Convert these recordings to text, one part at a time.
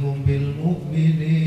عليم بالمؤمنين.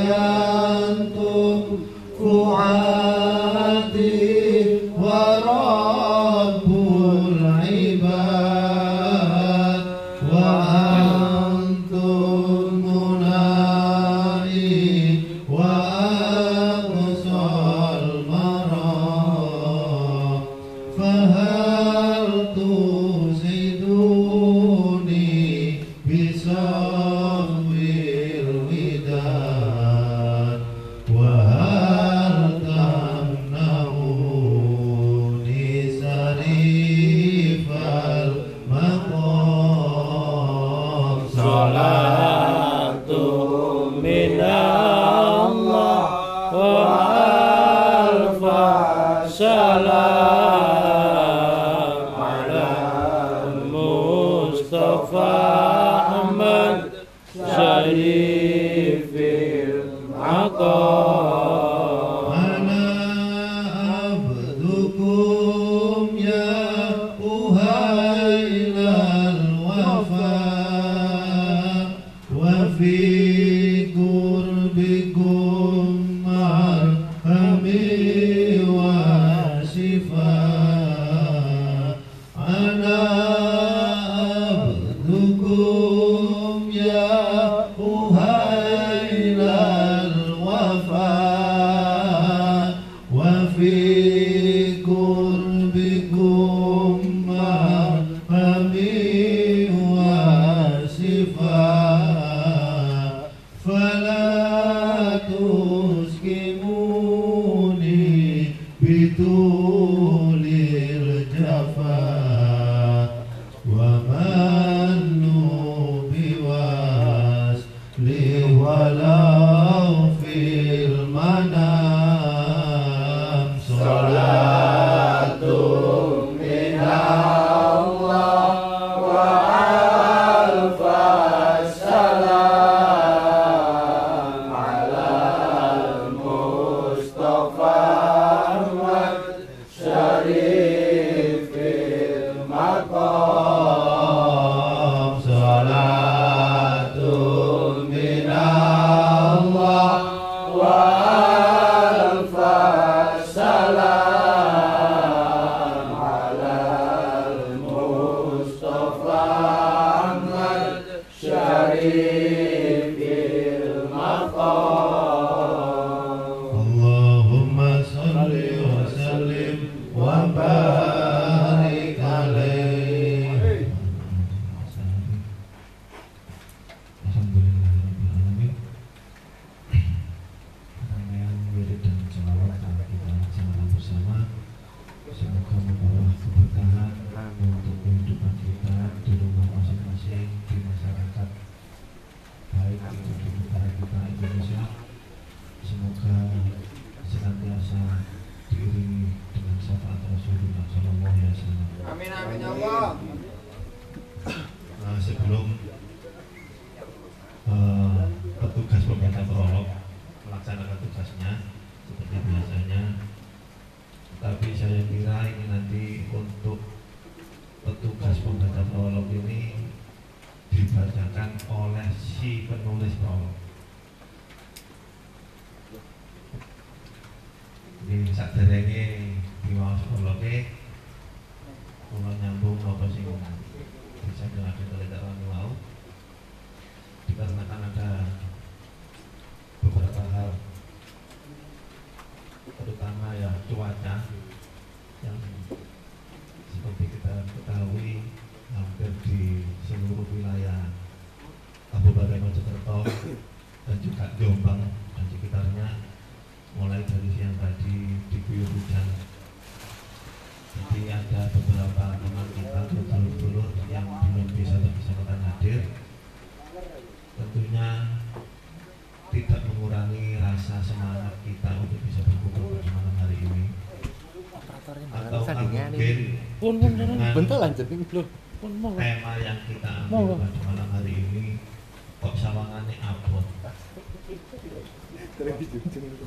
या tapi saya kira ini nanti untuk petugas pembaca prolog ini dibacakan oleh si penulis prolog. Ini saat Pun pun Bentar lanjut nih, belum. Pun mau. Tema yang kita ambil pada malam hari ini kok sawangane abot. Terus dijunjung.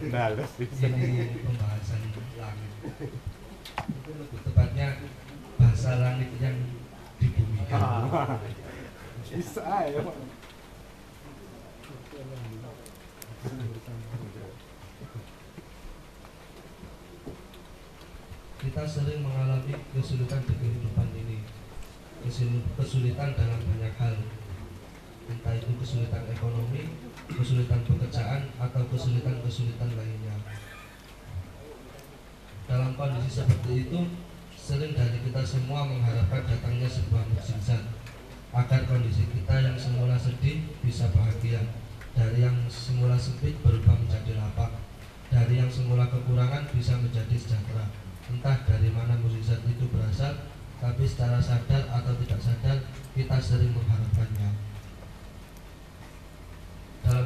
Dalas ini pembahasan langit. Itu lebih tepatnya bahasa langit yang dibumikan. Bisa ya Pak. Kita sering mengalami kesulitan di kehidupan ini. Kesul- Kesulitan dalam banyak hal. Entah itu kesulitan ekonomi, kesulitan pekerjaan, atau kesulitan-kesulitan lainnya. Dalam kondisi seperti itu, sering dari kita semua mengharapkan datangnya sebuah mukjizat agar kondisi kita yang semula sedih bisa bahagia, dari yang semula sempit berubah menjadi lapang, dari yang semula kekurangan bisa menjadi sejahtera. Entah dari mana mukjizat itu berasal, tapi secara sadar atau tidak sadar kita sering mengharapkannya.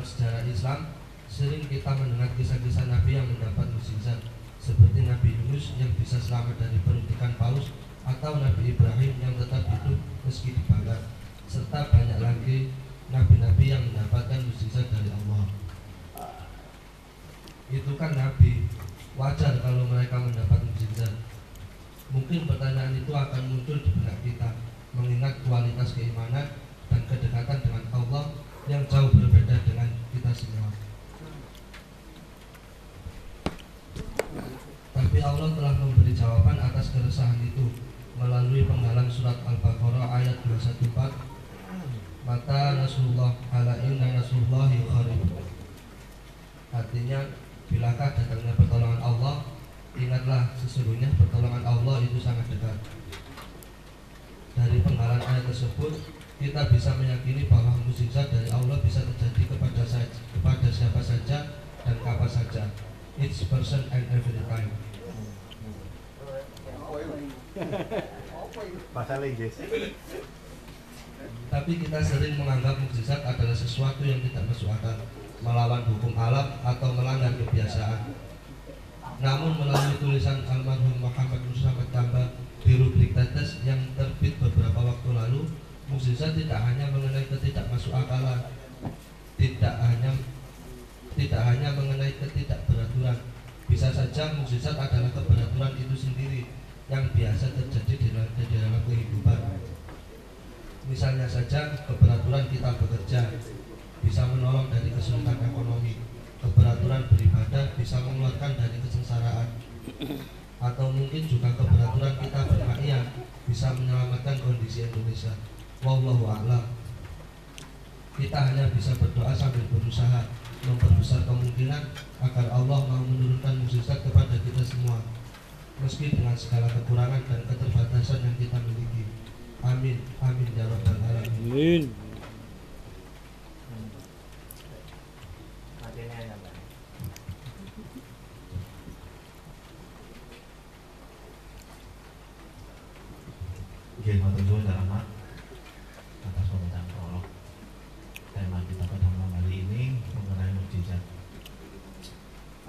Sejarah Islam, sering kita mendengar kisah-kisah Nabi yang mendapat mukjizat, seperti Nabi Yunus yang bisa selamat dari peruntikan paus, atau Nabi Ibrahim yang tetap hidup meski dibakar, serta banyak lagi nabi-nabi yang mendapatkan mukjizat dari Allah. Itu kan nabi, wajar kalau mereka mendapat mukjizat. Mungkin pertanyaan itu akan muncul di benak kita, mengingat kualitas keimanan dan kedekatan dengan Allah yang jauh berbeda dengan kita semua. Tapi Allah telah memberi jawaban atas keresahan itu melalui penggalan surat Al-Baqarah ayat 214 Mata Rasulullah ala inna Rasulullahi qarib Artinya bilakah datangnya pertolongan Allah? Ingatlah sesungguhnya pertolongan Allah itu sangat dekat. Dari penggalan ayat tersebut kita bisa meyakini bahwa mukjizat dari Allah bisa terjadi kepada sa- kepada siapa saja dan kapan saja each person and every time Inggris. Tapi kita sering menganggap mukjizat adalah sesuatu yang tidak masuk akal, melawan hukum alam atau melanggar kebiasaan. Namun melalui tulisan almarhum Muhammad Muhammad Tambah di rubrik tetes yang terbit beberapa waktu lalu, mukjizat tidak hanya mengenai ketidakmasukakalan, tidak hanya tidak hanya mengenai ketidakberaturan. Bisa saja mukjizat adalah keberaturan itu sendiri yang biasa terjadi di dalam, di dalam kehidupan. Misalnya saja keberaturan kita bekerja bisa menolong dari kesulitan ekonomi. Keberaturan beribadah bisa mengeluarkan dari kesengsaraan. Atau mungkin juga keberaturan kita bermakyat bisa menyelamatkan kondisi Indonesia. Wallahu a'lam. Kita hanya bisa berdoa sambil berusaha memperbesar kemungkinan agar Allah mau menurunkan mukjizat kepada kita semua meski dengan segala kekurangan dan keterbatasan yang kita miliki. Amin, amin ya rabbal alamin. Amin. Matur suwun Kak Ahmad atas pembacaan prolog. Tema kita pada malam hari ini mengenai mukjizat.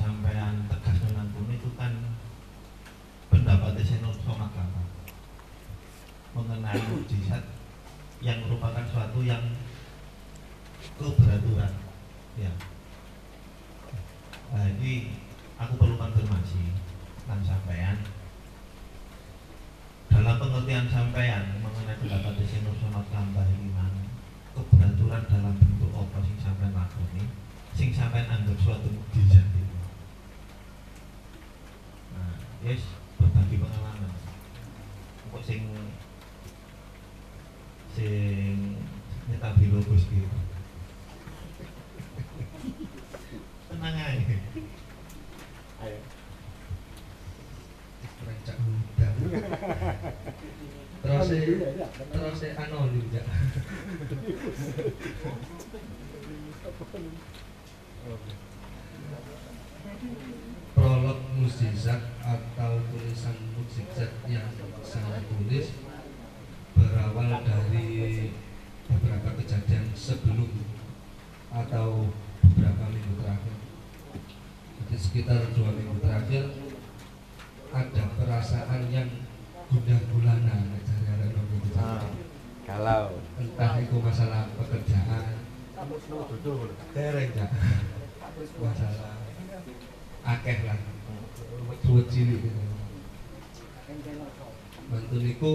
sampean tegas nonang kuno itu kan Pendapatnya Senur Somak Gampang Mengenai mujizat Yang merupakan suatu yang Keberaturan Ya. Nah ini Aku perlu konfirmasi Kan sampean. Dalam pengertian sampean mengenai pendapat Kambah ini mana keberaturan dalam bentuk apa sing sampean lakoni sing sampean anggap suatu mukjizat itu Yes, berbagi pengalaman. Kok sing sing nyetabi logos gitu. Tenang aja. Ayo. Rancak muda. Terus Kan e dulu ya, terus e anonim ya. Prolog mukjizat atau tulisan mukjizat yang saya tulis berawal dari beberapa kejadian sebelum atau beberapa minggu terakhir. Jadi sekitar dua minggu terakhir ada perasaan yang gundah gulana cari anak itu. Ah, Kalau entah itu masalah pekerjaan duduk dereng ya masalah akeh lah dua cilik gitu bantu niku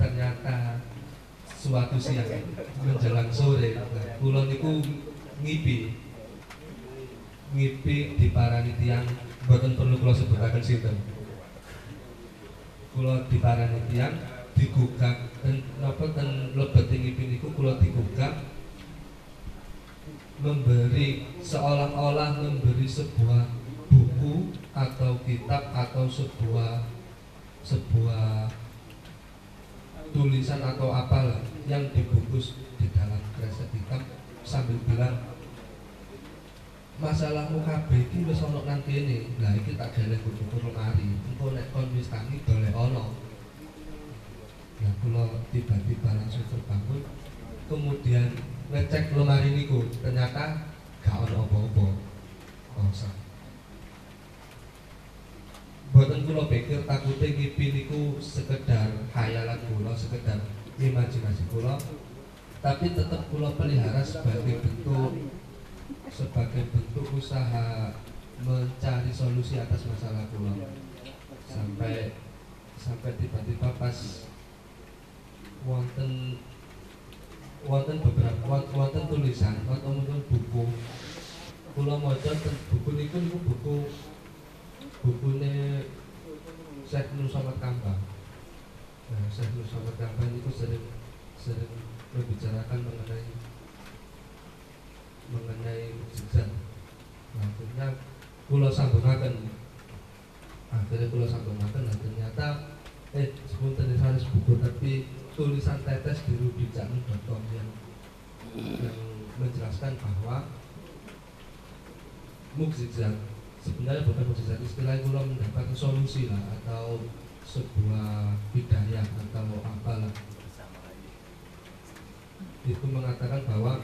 ternyata suatu siang menjelang sore kulon niku ngipi ngipi di parani tiang boten perlu kula sebutaken sinten kula di parani tiang digugak dan napa ten lebet ngipi niku kula digugak memberi seolah-olah memberi sebuah buku atau kitab atau sebuah sebuah tulisan atau apalah yang dibungkus di dalam kresek hitam sambil bilang masalahmu kabeh iki wis ana nang kene. Lah iki tak galeh kudu lemari. Engko nek kon wis tangi golek ana. Ya kula tiba-tiba langsung terbangun kemudian ngecek lemari niku ternyata gak ono apa-apa kosong Boten kula pikir takute ngipi niku sekedar khayalan kula, sekedar imajinasi kula. Tapi tetap kula pelihara sebagai bentuk sebagai bentuk usaha mencari solusi atas masalah kula. Sampai sampai tiba-tiba pas wonten wonten beberapa won- wonten tulisan wonten buku. Kula maca buku niku niku buku bukune Syekh Nur Somad Kambang nah, Syekh Nur Somad Kambang itu sering sering membicarakan mengenai mengenai nah, akhirnya kula sambungaken akhirnya kula sambungaken nah ternyata eh sepunten sanes buku tapi tulisan tetes di rubijan.com yang yang menjelaskan bahwa mukjizat sebenarnya bukan mukjizat istilah kula mendapatkan solusi lah atau sebuah hidayah atau apalah itu mengatakan bahwa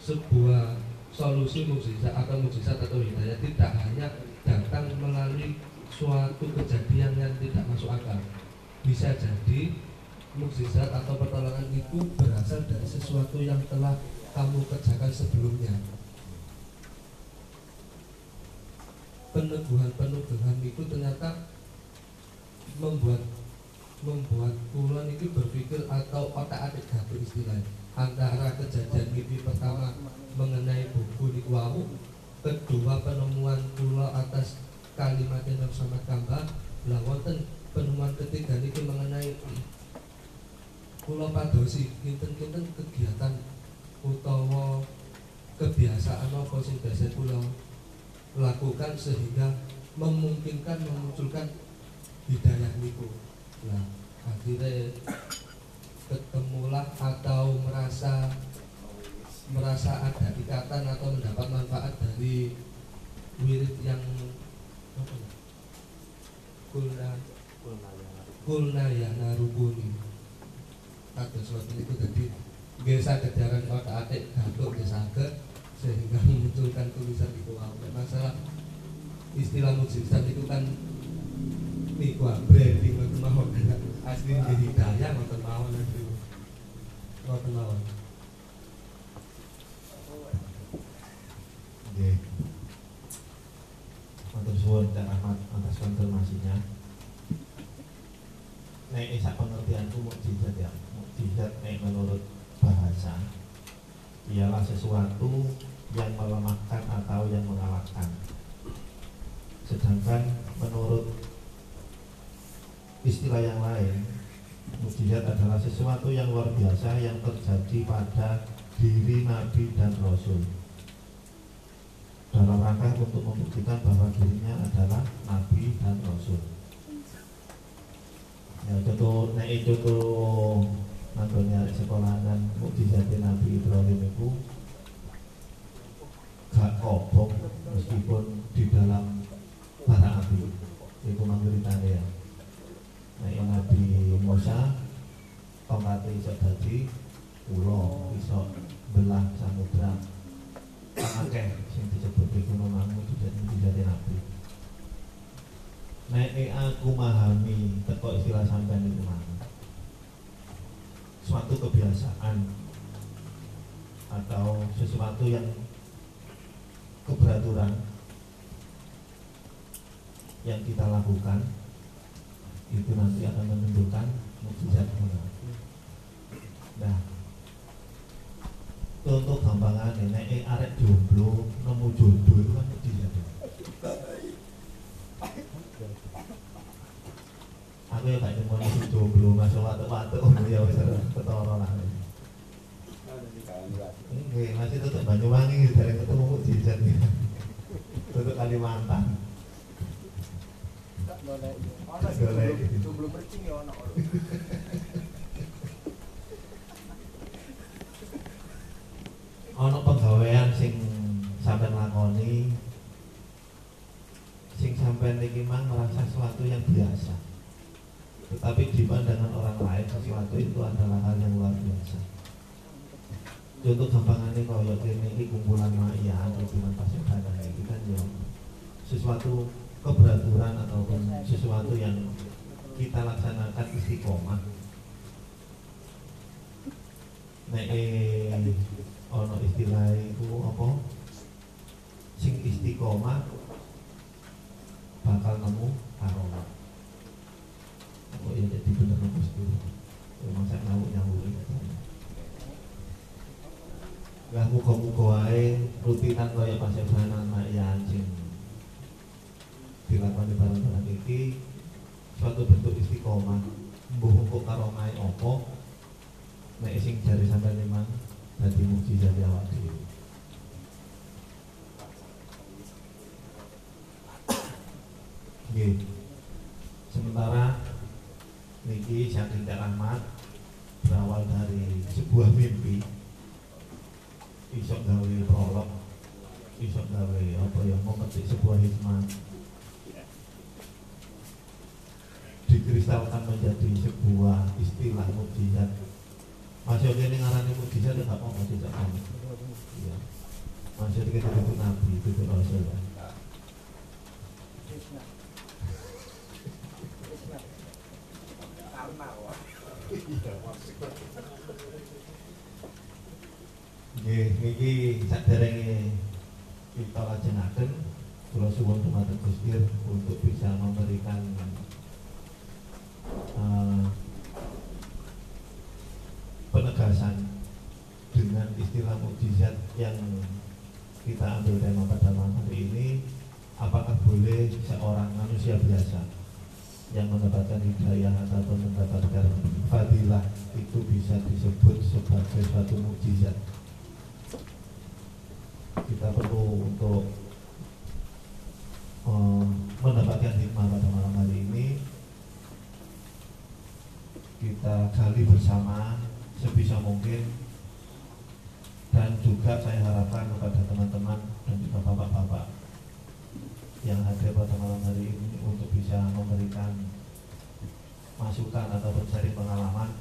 sebuah solusi mukjizat atau mukjizat atau hidayah tidak hanya datang melalui suatu kejadian yang tidak masuk akal. Bisa jadi mukjizat atau pertolongan itu berasal dari sesuatu yang telah kamu kerjakan sebelumnya. Peneguhan-peneguhan itu ternyata membuat membuat kulon itu berpikir atau otak atik gatu istilahnya antara kejadian mimpi pertama mengenai buku di wau kedua penemuan kula atas kalimat yang sama gambar lah penemuan ketiga itu mengenai kula padosi kinten-kinten kegiatan utawa kebiasaan apa sing biasa kula lakukan sehingga memungkinkan memunculkan hidayah niku. Nah, akhirnya ketemulah atau merasa merasa ada ikatan atau mendapat manfaat dari wirid yang ya? kulna kulna ya narubuni atau seperti itu jadi biasa kejaran otak atik gantuk disaged sehingga memunculkan tulisan itu wow. masalah istilah mukjizat itu kan niku branding ngoten mawon asli jadi hidayah ngoten mawon asli ngoten mawon Oke. Matur suwun Cak Ahmad atas konfirmasinya. Nek isak pengertianku mukjizat ya. Mukjizat nek menurut bahasa ialah sesuatu yang melemahkan atau yang mengalahkan. Sedangkan menurut istilah yang lain mukjizat adalah sesuatu yang luar biasa yang terjadi pada diri Nabi dan Rasul. Dalam rangka untuk membuktikan bahwa dirinya adalah Nabi dan Rasul. Ya contoh nek contoh nanggone arek sekolah dan mukjizat Nabi Ibrahim itu gak kobong meskipun di dalam bara api. Itu manggeritane ya nek Nabi Musa tongkate iso dadi ulo iso belah samudra. Akeh sing disebut iku memang mujizat mujizat Nabi. Nek aku memahami teko istilah sampean itu mana suatu kebiasaan atau sesuatu yang keberaturan yang kita lakukan itu nanti akan menunjukkan mukjizat Allah. Nah, contoh gampangan eh, arek jomblo nemu jodoh itu kan mukjizat. Aku ya gak cuma nemu jomblo masuk waktu-waktu oh ya wis ketara lah. Nggih, masih tetep Banyuwangi dari ketemu mukjizat nih. Untuk Kalimantan. Golek. Sebelum mercing ya ono. ono pegawaian sing sampean lakoni sing sampean iki mang merasa sesuatu yang biasa tetapi di pandangan orang lain sesuatu itu adalah hal yang luar biasa contoh gampangannya kalau iki kumpulan maya kumpulan pasukan itu kan ya sesuatu keberaturan ataupun sesuatu yang kita laksanakan istiqomah. Nek eh, ono istilah itu apa? Sing istiqomah bakal nemu karomah kok ya jadi bener nemu itu? Memang saya tahu nyambung Gak muka-muka wae rutinan kaya pasebanan mak ya anjing dilakukan barang-barang iki suatu bentuk istiqomah mbuh karomai opo nek sing jari sampai memang dadi mukjizat ya awak dhewe. Nggih. Sementara niki saking rahmat berawal dari sebuah mimpi iso gawe prolog iso gawe apa ya memetik sebuah hikmah dikristalkan menjadi sebuah istilah mukjizat Masih oke ini ngarani mukjizat ya nggak mau mukjizat kamu. Iya. Masih kita itu nabi, itu rasul. Nggih, niki saderenge kita lajengaken kula suwun dumateng Gusti untuk bisa memberikan eh, penegasan dengan istilah mukjizat yang kita ambil tema pada malam hari ini apakah boleh seorang manusia biasa yang mendapatkan hidayah ataupun mendapatkan fadilah itu bisa disebut sebagai suatu mukjizat kita perlu untuk eh, mendapatkan hikmah pada malam hari ini kita gali bersama sebisa mungkin. Dan juga saya harapkan kepada teman-teman dan juga bapak-bapak yang hadir pada malam hari ini untuk bisa memberikan masukan ataupun sharing pengalaman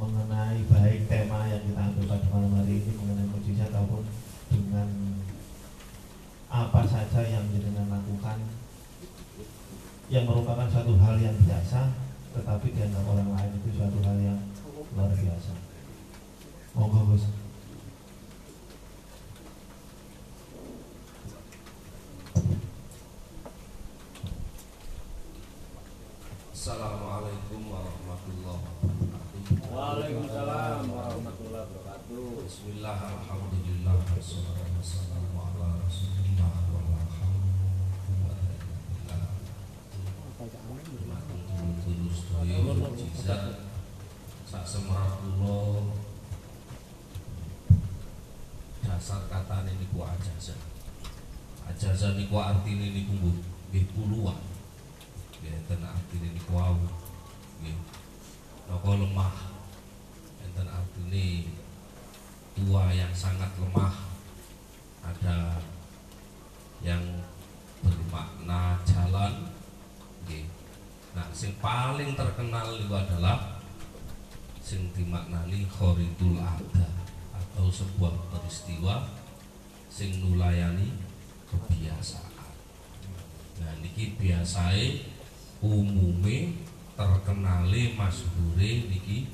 mengenai baik tema yang kita ambil pada malam hari ini mengenai mujizat ataupun dengan apa saja yang jenengan lakukan yang merupakan satu hal yang biasa tetapi dianggap orang lain itu suatu hal yang luar biasa. Monggo Gus. Assalamualaikum warahmatullahi wabarakatuh. Waalaikumsalam warahmatullahi wabarakatuh. Bismillah, alhamdulillah, wassalatu wassalamu ala bacaan sak semerah kula dasar ini niku ajaza. Ajaza niku artine niku nggih puluhan. Arti ini niku awu nggih. Naka lemah? Dengan arti ini tua yang sangat lemah. Ada yang bermakna jalan. Nah, sing paling terkenal itu adalah sing dimaknani khoridul ada atau sebuah peristiwa sing nulayani kebiasaan. Nah, niki biasae umume terkenale masyhure niki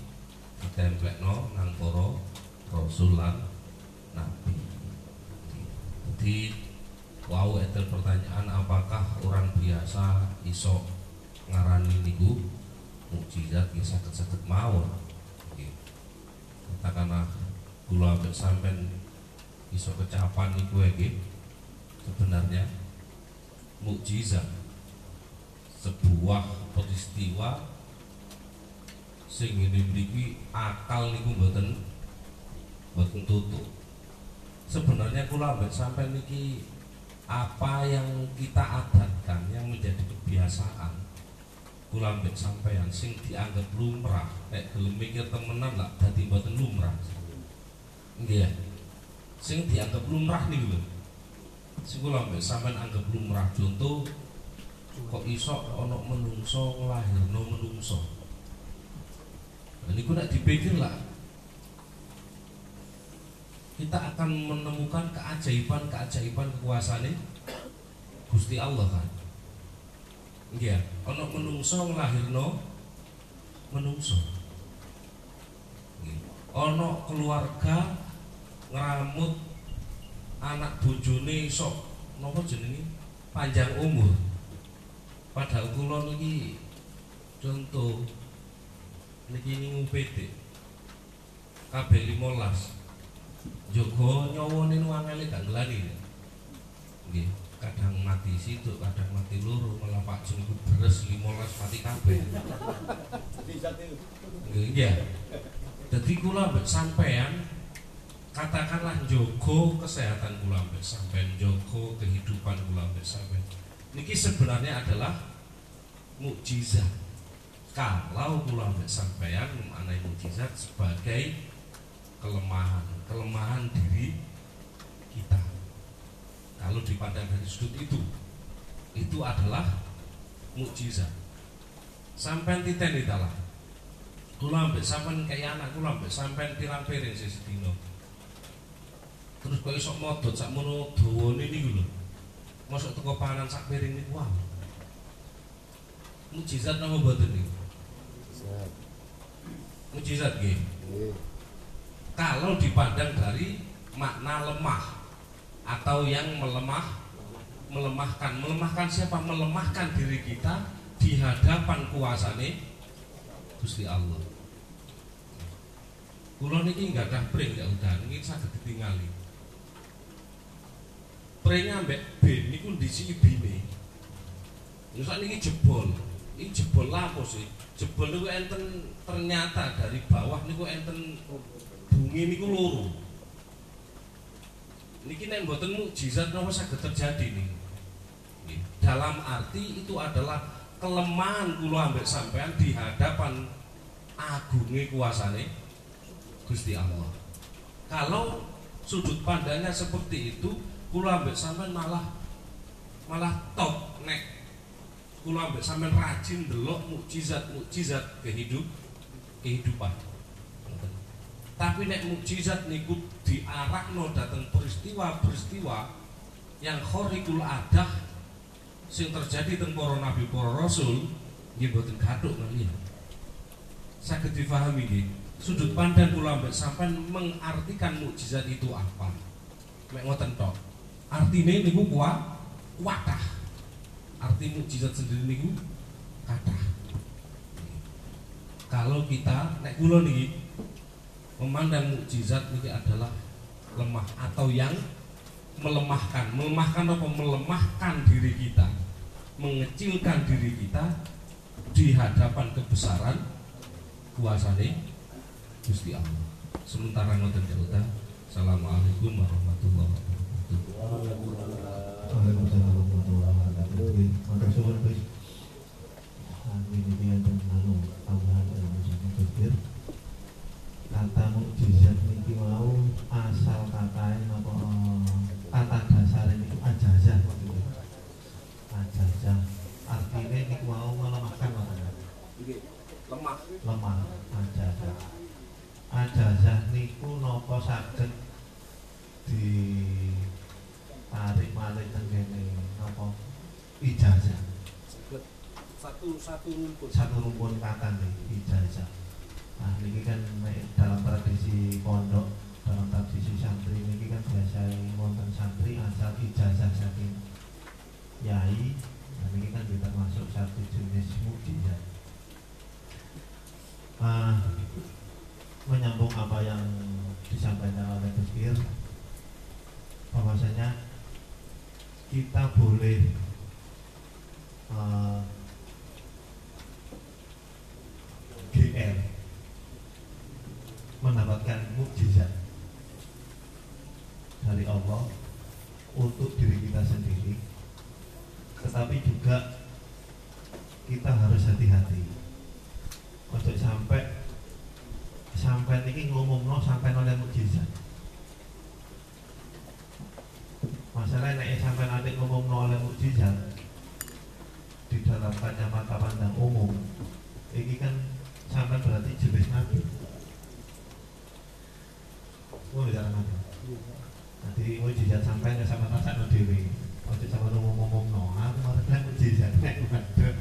ditemplekno nang para rasul lan nabi. Jadi wow itu pertanyaan apakah orang biasa iso ngarani niku mukjizat ya saged-saged mawon. Katakanlah kula ambek sampean iso kecapan niku nggih sebenarnya mukjizat sebuah peristiwa sing ini mriki akal niku mboten mboten tutup. Sebenarnya kula ambek sampean niki apa yang kita adatkan yang menjadi kebiasaan? Kula ambek sampean sing dianggap lumrah nek gelem mikir temenan lah dadi mboten lumrah. Nggih ya? sing dianggap lumrah nih lho. Sing kula ambek sampean anggap lumrah contoh kok iso ana menungso nglahirno menungso? Nah, niku nek dipikir lah kita akan menemukan keajaiban-keajaiban kekuasaan Gusti Allah kan. Iya, ana menungso nglahirno menungso. Nggih. Ana keluarga ngramut anak bojone iso napa jenenge panjang umur. Padahal kula niki contoh niki ning UPD kabeh 15 Jogo nyawane nu gak ngelani. Nggih, kadang mati situ, kadang mati loro, malah Pak iku beres 15 mati kabeh. Nggih, iya. Dadi kula sampean katakanlah jogo kesehatan kula mbek sampean, jogo kehidupan kula mbek sampean. Niki sebenarnya adalah mukjizat. Kalau kula mbek sampean mengenai mukjizat sebagai kelemahan kelemahan diri kita. Kalau dipandang dari sudut itu. Itu adalah mukjizat. Sampai titen italah kula ambek sampean kayak anak kula ambek sampean pirang piring sih sedino terus kok iso modot sak mono dawane niku lho. Mosok teko panganan sak piring niku wow mukjizat napa mboten niku? Mukjizat. Nggih kalau dipandang dari makna lemah atau yang melemah melemahkan. Melemahkan siapa? Melemahkan diri kita di hadapan kuasane Gusti Allah. Kulo niki nggak ada pring ya udah. Ini saged ditingali. Pringnya ambek bin niku ndisi ibine? Terus niki jebol. Ini jebol lapo sih? Jebol niku enten ternyata dari bawah niku enten bungi niku loro. Niki nek mboten mukjizat napa saged terjadi. Dalam arti itu adalah kelemahan kula ambek sampean di hadapan agunge kuasane Gusti Allah. Kalau sudut pandangnya seperti itu, kula ambek sampean malah malah top nek kula ambek sampean rajin delok mukjizat-mukjizat kehidup kehidupan. Tapi nek mukjizat niku diarakno dateng peristiwa-peristiwa yang khariqul adah sing terjadi teng para nabi para rasul nggih mboten gathuk kalian. Saged difahami nggih. Sudut pandang kula mbek sampean mengartikan mukjizat itu apa? Mek ngoten tok. Artine niku kuat kuatah. Arti mukjizat sendiri niku kathah. Kalau kita nek kula niki memandang mukjizat ini adalah lemah atau yang melemahkan. Melemahkan apa? Melemahkan diri kita. Mengecilkan diri kita di hadapan kebesaran kuasane Gusti Allah. Sementara ngoten ya Assalamualaikum warahmatullahi wabarakatuh Kata mukjizat niki mau asal katae napa? Kata dasar niku ajazah. Ajazah. Artinya niku mau melemahkan orang lemah lemah ajazah. Ajazah niku napa saged di tarik malih teng kene? Napa? Ijazah. Satu satu rumput satu rumpun kata nih ijazah nah ini kan dalam tradisi pondok dalam tradisi santri ini kan biasa wonten santri asal ijazah saking yai. Dan ini kan juga termasuk satu jenis mukjizat. Ah, menyambung apa yang disampaikan oleh Gus bahwasanya kita boleh eh, GR mendapatkan mukjizat dari Allah untuk diri kita sendiri. Tetapi juga kita harus hati-hati. Untuk sampai sampai ini ngomong no sampai oleh mukjizat. Masalahnya nek sampai nanti ngomong no oleh mukjizat di dalam kacamata pandang umum ini kan sampai berarti jenis nabi Oh, bicara nabi Nanti mujizat sampai nggak sama rasa no dewi. Ojo sama ngomong ngomong no Aku mau kan mujizat. Nek waduh.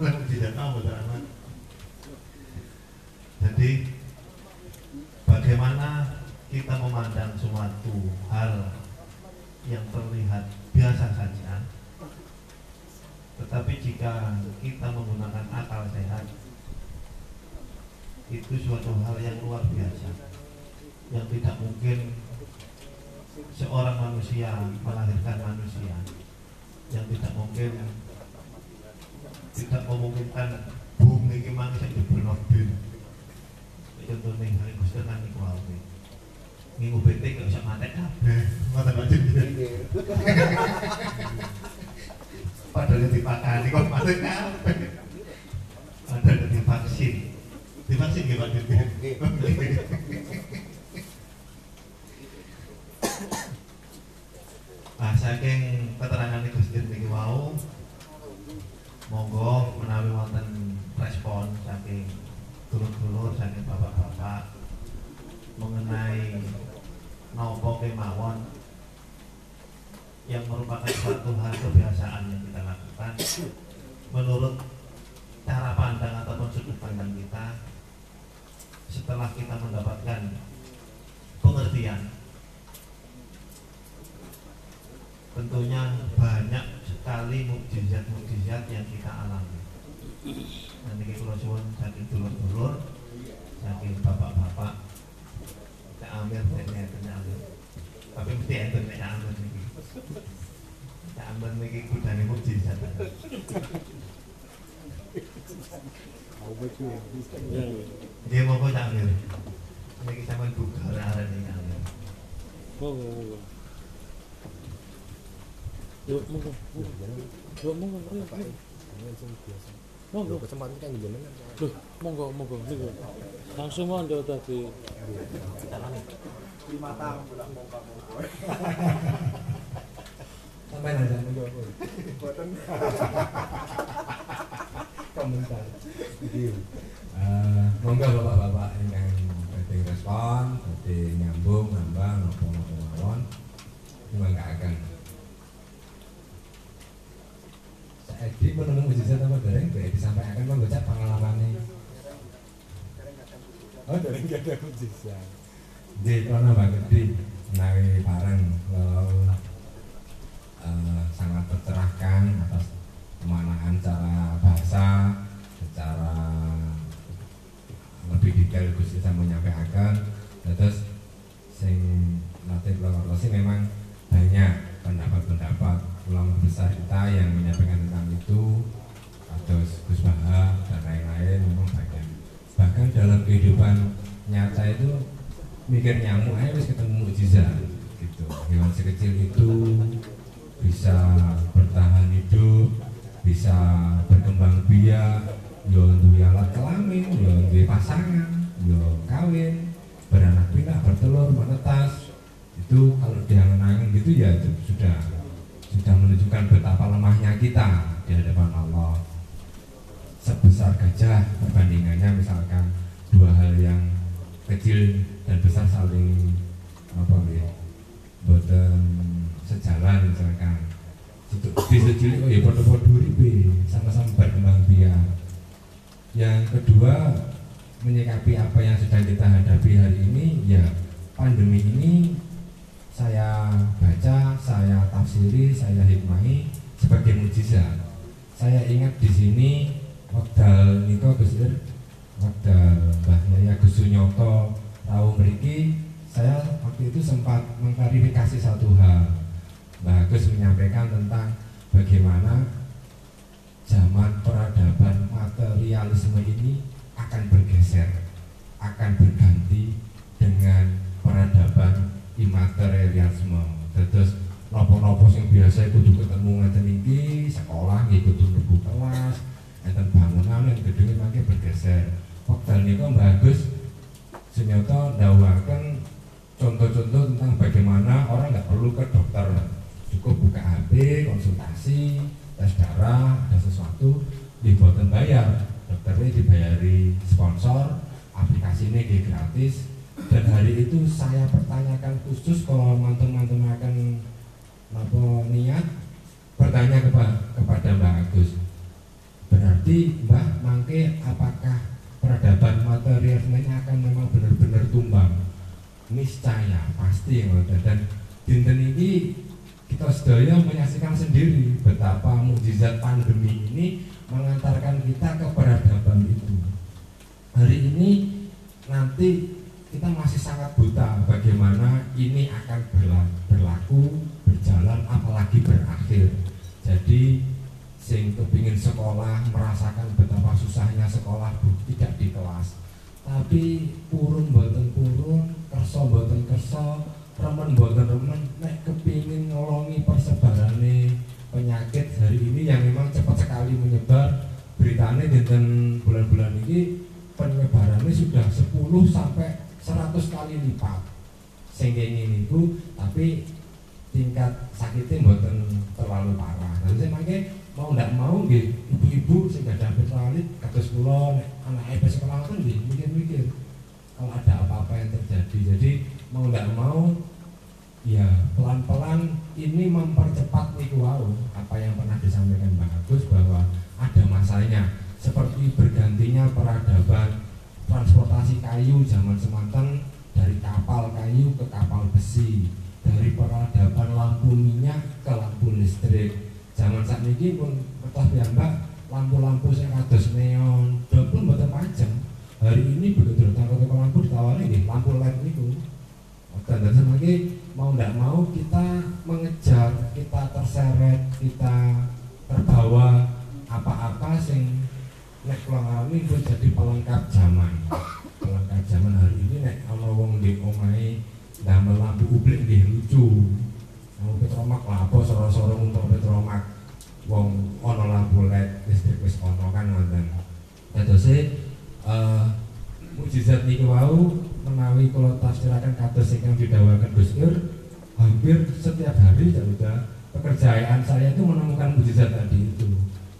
Lah mujizat apa bicara nabi Jadi Bagaimana kita memandang suatu hal yang terlihat biasa saja tetapi jika kita menggunakan akal sehat itu suatu hal yang luar biasa. Yang tidak mungkin seorang manusia melahirkan manusia. Yang tidak mungkin tidak memungkinkan bumi ini manusia bin contohnya hari Gusti kan iku wae. Minggu bete gak bisa mati kabeh. Mata baca padahal dipakani kok mati kabeh. Padahal divaksin divaksin gimana Nah, saking keterangan Gus Dir niki wau monggo menawi wonten respon saking dulur-dulur saking bapak-bapak mengenai nopo kemawon yang merupakan suatu hal kebiasaan yang kita lakukan. Menurut cara pandang ataupun sudut pandang kita setelah kita mendapatkan pengertian. Tentunya banyak sekali mukjizat-mukjizat yang kita alami. Nanti kita suwun saking dulur-dulur saking bapak-bapak Amir nek nek Amir. Tapi mesti enten nek Amir niki. Cak Amir niki kudane mukjizat. Dia mau kok Cak Amir niki sampean buka arek niki Amir Monggo, monggo. Yuk, monggo. Yuk, monggo. Monggo. Kesempatan kan jenengan. Loh, monggo, monggo. Niku. Langsung mondo tadi. lima tahun bulan mongka mongko Sampai aja buatan Komentar. Eh, monggo bapak-bapak ingkang badhe respon, badhe nyambung nambah napa-napa mawon. Mangkaken. Saiki menemu mujizat apa dereng bae disampaikan monggo cak pengalamane. Oh, dari nggak ada mujizat. Di kono Mbak Gede menawi bareng eh, sangat tercerahkan atas pemanahan cara bahasa secara lebih detail Gus bisa menyampaikan. Terus sing nanti sih memang banyak pendapat-pendapat ulama besar kita yang menyampaikan tentang itu. Terus Gus Baha dan lain-lain memang banyak. Bahkan dalam kehidupan nyata itu mikir nyamuk aja wis ketemu mukjizat gitu. Hewan sekecil itu bisa bertahan hidup bisa berkembang biak yo duwe alat kelamin yo duwe pasangan yo kawin beranak pinak bertelur menetas. Itu kalau diangen-angen gitu ya itu sudah sudah menunjukkan betapa lemahnya kita di hadapan Allah. Sebesar gajah perbandingannya misalkan dua hal yang kecil dan besar saling apa ya boten sejalan misalkan. Situ- di sejili oh ya podo-podo uripe sama-sama berkembang biak yang kedua menyikapi apa yang sedang kita hadapi hari ini ya pandemi ini saya baca, saya tafsiri, saya hikmahi sebagai mujizat. Saya ingat di sini wakdal niko Gus Ir, wakdal Mbah Yaya Gus Sunyoto tahu mriki saya waktu itu sempat mengklarifikasi satu hal. Mbah Gus menyampaikan tentang bagaimana zaman peradaban materialisme ini akan bergeser, akan berganti dengan peradaban imaterialisme. Terus nopo-nopo yang biasa kudu ketemu ngeten iki sekolah nggih kudu kelas, enten bangunan yang gedungnya makin bergeser. Wekdal niku bagus senyata ndawaken contoh-contoh tentang bagaimana orang nggak perlu ke dokter cukup buka HP, konsultasi, tes darah, ada sesuatu dibuatkan bayar. Dokternya dibayari sponsor aplikasi ini gratis. Dan hari itu saya pertanyakan khusus kalau mantan-mantan akan apa niat bertanya kepada kepada Mbak Agus. Berarti Mbak Mangke apakah peradaban materialisme ini akan memang benar-benar tumbang? Niscaya pasti dan dinten ini kita sedaya menyaksikan sendiri betapa mukjizat pandemi ini mengantarkan kita ke peradaban itu. Hari ini nanti kita masih sangat buta bagaimana ini akan berla- berlaku berjalan apalagi berakhir. Jadi sing kepingin sekolah merasakan betapa susahnya sekolah bu tidak di kelas. Tapi purun boten purun kerso boten kerso remen boten remen nek kepingin nolongi persebarane penyakit hari ini yang memang cepat sekali menyebar beritanya dinten bulan-bulan ini penyebarannya sudah 10 sampai 100 kali lipat. Sehingga ini itu tapi tingkat sakitnya buatan terlalu parah. Dan saya makanya mau ndak mau gitu ibu-ibu sing gak ada petralit kados nek anak EP sekolah kan gitu mikir-mikir. Kalau ada apa-apa yang terjadi. Jadi mau ndak mau ya pelan-pelan. Ini mempercepat niku wau apa yang pernah disampaikan Mbak Agus bahwa ada masanya. Seperti bergantinya peradaban transportasi kayu zaman semanten dari kapal kayu ke kapal besi dari peradaban lampu minyak ke lampu listrik. Zaman saat ini pun betul ya mbak lampu-lampu yang kados neon pun mboten panjang hari ini ke toko lampu ditawari nih lampu led niku dan dan lagi mau tidak mau kita mengejar kita terseret kita terbawa apa-apa sing nek ngalami itu jadi pelengkap zaman. Pelengkap zaman hari ini nek ana wong di omahe damel lampu ublik nggih lucu. Lampu petromak lah apa soro-soro untuk petromak. Wong ana lampu led listrik wis ana kan ngoten. Dadose eh mukjizat niki wau menawi kula tafsiraken kados ingkang didhawuhaken Gus Ir hampir setiap hari ya udah pekerjaan saya itu menemukan mukjizat tadi itu.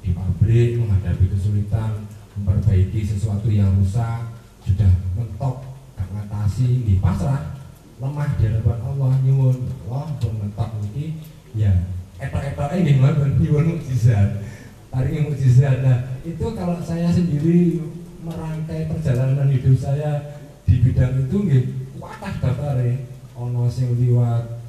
Di pabrik menghadapi kesulitan memperbaiki sesuatu yang rusak sudah mentok gak ngatasi di pasrah lemah di hadapan Allah nyuwun Allah pun mentok ini ya etok-etok ini ngoten nyuwun mukjizat hari mukjizat nah itu kalau saya sendiri merangkai perjalanan hidup saya di bidang itu nggih kuatah dafare ono sing liwat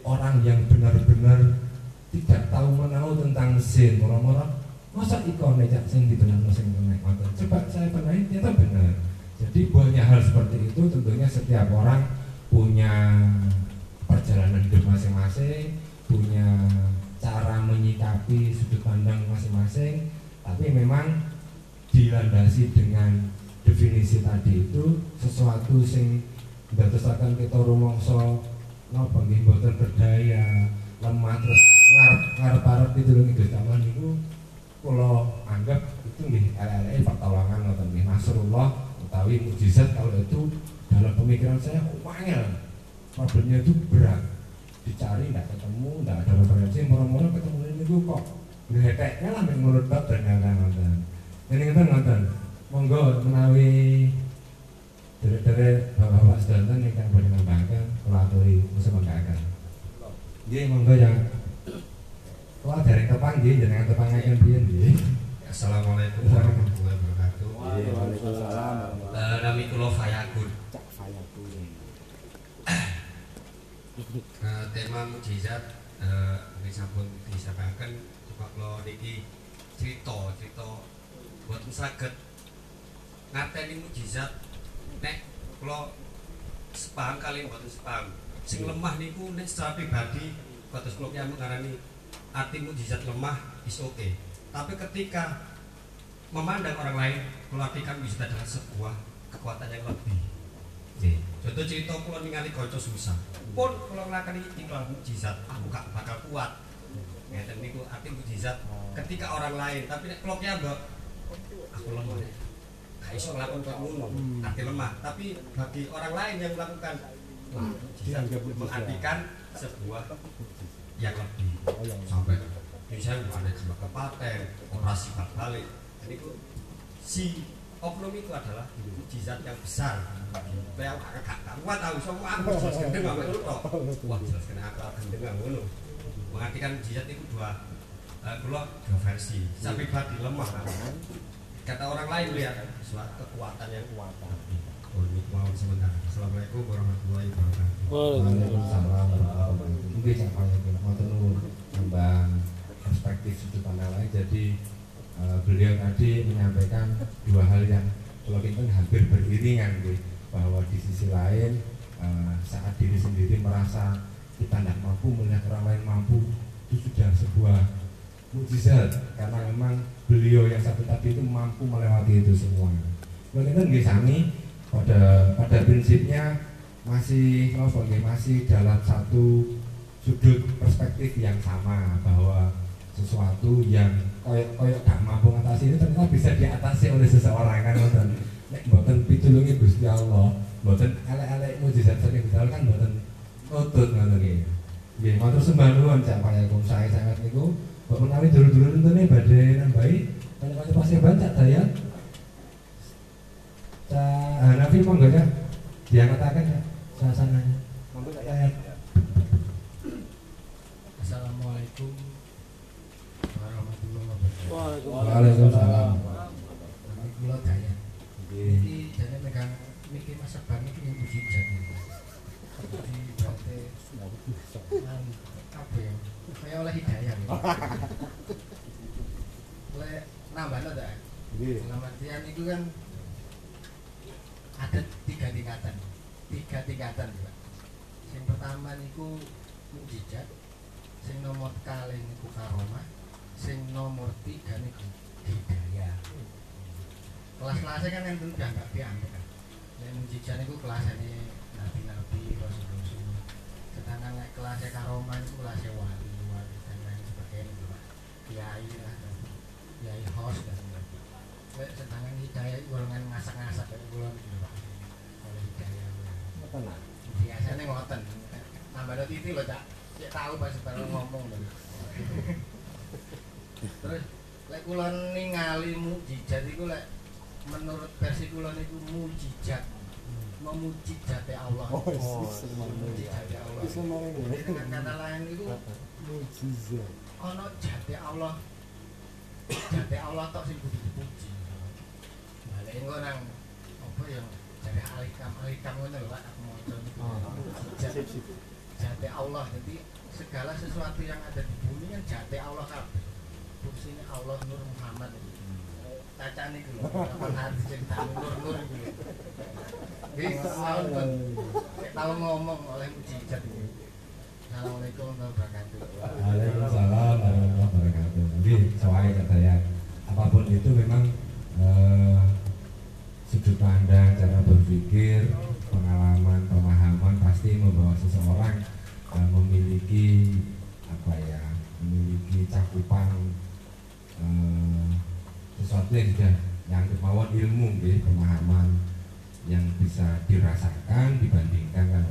orang yang benar-benar tidak tahu menahu tentang mesin orang-orang masa ikon necak sing dibenang sing ngoten coba saya benahi ternyata benar. Jadi banyak hal seperti itu tentunya setiap orang punya perjalanan hidup masing-masing punya cara menyikapi sudut pandang masing-masing. Tapi memang dilandasi dengan definisi tadi itu sesuatu sing ndadosaken kita rumangsa napa nggih berdaya, lemah terus ngarep ngarep-arep pitulungi Gusti Allah niku kula anggap itu nggih elek-eleke pertolongan ngoten nggih. Nasrullah utawi mukjizat kalau itu dalam pemikiran saya wangel. Problemnya itu berat. Dicari tidak ketemu tidak ada referensi moro-moro ketemu ini kok. Ngeheteknya lah menurut bab ternyata ngoten. Ini ngoten ngoten monggo menawi dari bapak-bapak sedanten yang boleh nambahkan kulaturi musim mengkakan Nggih monggo yang Wah, dari tepang nggih, jenengan tepang akan biyen nggih. Assalamualaikum warahmatullahi wabarakatuh. Waalaikumsalam. Eh, Nami kula Fayakun. Cak fayaku. Eh, tema mujizat eh ini sampun disampaikan coba kula niki cerita cerita boten saged ngateni mujizat nek kula sepaham kali boten sepaham sing lemah niku nek secara pribadi kados kula yang mengarani arti mujizat lemah is oke tapi ketika memandang orang lain kula artikan mujizat adalah sebuah kekuatan yang lebih Nggih. Contoh cerita kula ningali kanca susah. Pun kula nglakoni iklan mujizat, aku gak bakal kuat. Ngeten niku arti mujizat ketika orang lain, tapi nek kula piyambak aku lemah. Gak iso kok ngono, arti lemah. Tapi bagi orang lain yang melakukan mujizat Dianggap mujizat. mengartikan sebuah yang lebih. Oh, sampai bisa ada sama kepaten operasi balik. Jadi itu si oknum itu adalah mujizat yang besar. Kayak gak gak kuat tahu semua aku jelas gendeng apa itu toh wah jelas kena akal gendeng nggak ngono mengartikan mujizat itu dua eh, dua dua versi. Saya pribadi lemah kata orang lain lihat suatu kekuatan yang kuat ini mau sebentar. Assalamualaikum warahmatullahi wabarakatuh. Waalaikumsalam warahmatullahi wabarakatuh. Mungkin yang mau tenun nambah perspektif sudut pandang lain. Jadi eh, beliau tadi menyampaikan dua hal yang kalau kita hampir beriringan gitu, bahwa di sisi lain eh, saat diri sendiri merasa kita tidak mampu melihat orang lain mampu itu sudah sebuah mukjizat karena memang beliau yang satu tadi itu mampu melewati itu semua. Kita nggih sami pada pada prinsipnya masih apa masih dalam satu sudut perspektif yang sama bahwa sesuatu yang koyok koyok gak mampu ngatasi ini ternyata bisa diatasi oleh seseorang kan ngoten. Nek mboten pitulungi Gusti Allah, mboten elek-elek mujizat saking Gusti kan mboten nutut ngoten nggih. Nggih, matur sembah nuwun Cak Payakum saya sangat niku. Menawi dulur-dulur entene badhe nambahi kanca-kanca paseban Cak Dayat. Cak Hanafi monggo ya. Diangkataken ya suasananya. Monggo Dayat. Assalamualaikum warahmatullahi wabarakatuh. Waalaikumsalam. Kami kula daya. Iki jane megang mikir masa Kaya oleh hidayah. ya. Oleh nambah lo dah. Dalam artian itu kan ada tiga tingkatan. Tiga tingkatan Pak. Yang pertama niku mujizat, sing nomor kali niku karomah, sing nomor tiga niku hidayah. Kelas-kelasnya kan yang tentu nggak diambil kan. Yang mujizat niku kelasnya nabi-nabi, rasul-rasul. Sedangkan kelasnya karomah itu kelasnya wali, Kiai lah, dan kiai host dan sebagainya. Sedangkan hidayah itu golongan ngasak-ngasak kayak golongan gitu Pak. Kalau hidayah Tenang. biasanya ngoten nambah ada titik loh cak cek tahu pas baru ngomong lho terus lek kula ningali mujizat iku lek menurut versi kula niku mujizat memuji jati Allah Oh, memuji jati Allah Wis ngomong ngene. Jadi dengan kata lain itu Mujizat. Ono jati Allah. Jati Allah tok sing kudu dipuji. Balik engko nang apa yang dari alikam alikam ngono lho aku mau mujizat jati Allah jadi segala sesuatu yang ada di bumi kan jati Allah kabeh. Fungsinya Allah Nur Muhammad. Caca nih lho kapan hati cerita Nur Nur tahun pun tahu ngomong oleh mujizat ini. Assalamualaikum warahmatullahi wabarakatuh. Waalaikumsalam warahmatullahi wabarakatuh. Jadi soalnya kata ya, apa pun itu memang eh, sudut pandang, cara berpikir, pengalaman, pemahaman pasti membawa seseorang uh, memiliki apa ya, memiliki cakupan uh, sesuatu yang sudah yang kemauan ilmu, gitu, pemahaman yang bisa dirasakan dibandingkan kan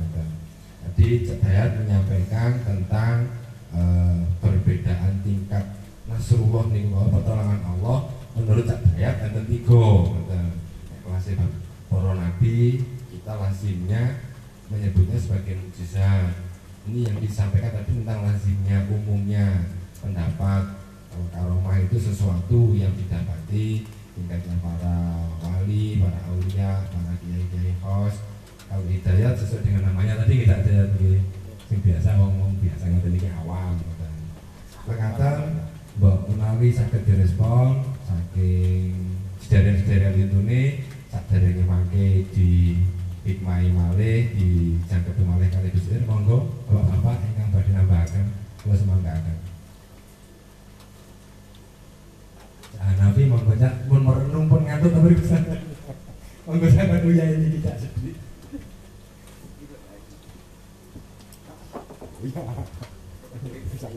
Jadi Cedayat menyampaikan tentang uh, perbedaan tingkat Nasrullah nih pertolongan Allah menurut Cedayat dan tiga. Kelasnya para nabi kita lazimnya menyebutnya sebagai mujizat. Ini yang disampaikan tadi tentang lazimnya umumnya pendapat. Karomah itu sesuatu yang didapati tingkatnya para wali, para aulia, para kiai-kiai host kalau hidayat sesuai dengan namanya tadi kita ada yang biasa ngomong biasa nggak iki awam Terkata Mbak menawi sakit direspon saking sederet-sederet itu nih sadar yang mangke di hikmai malih di jangkep malih kali bisir monggo bapak-bapak ingkang badhe nambahaken kula semanggaken Hanafi monggo cak. Pun merenung pun ngantuk tapi bisa. Monggo saya ya ini tidak sedih Oh iya, bisa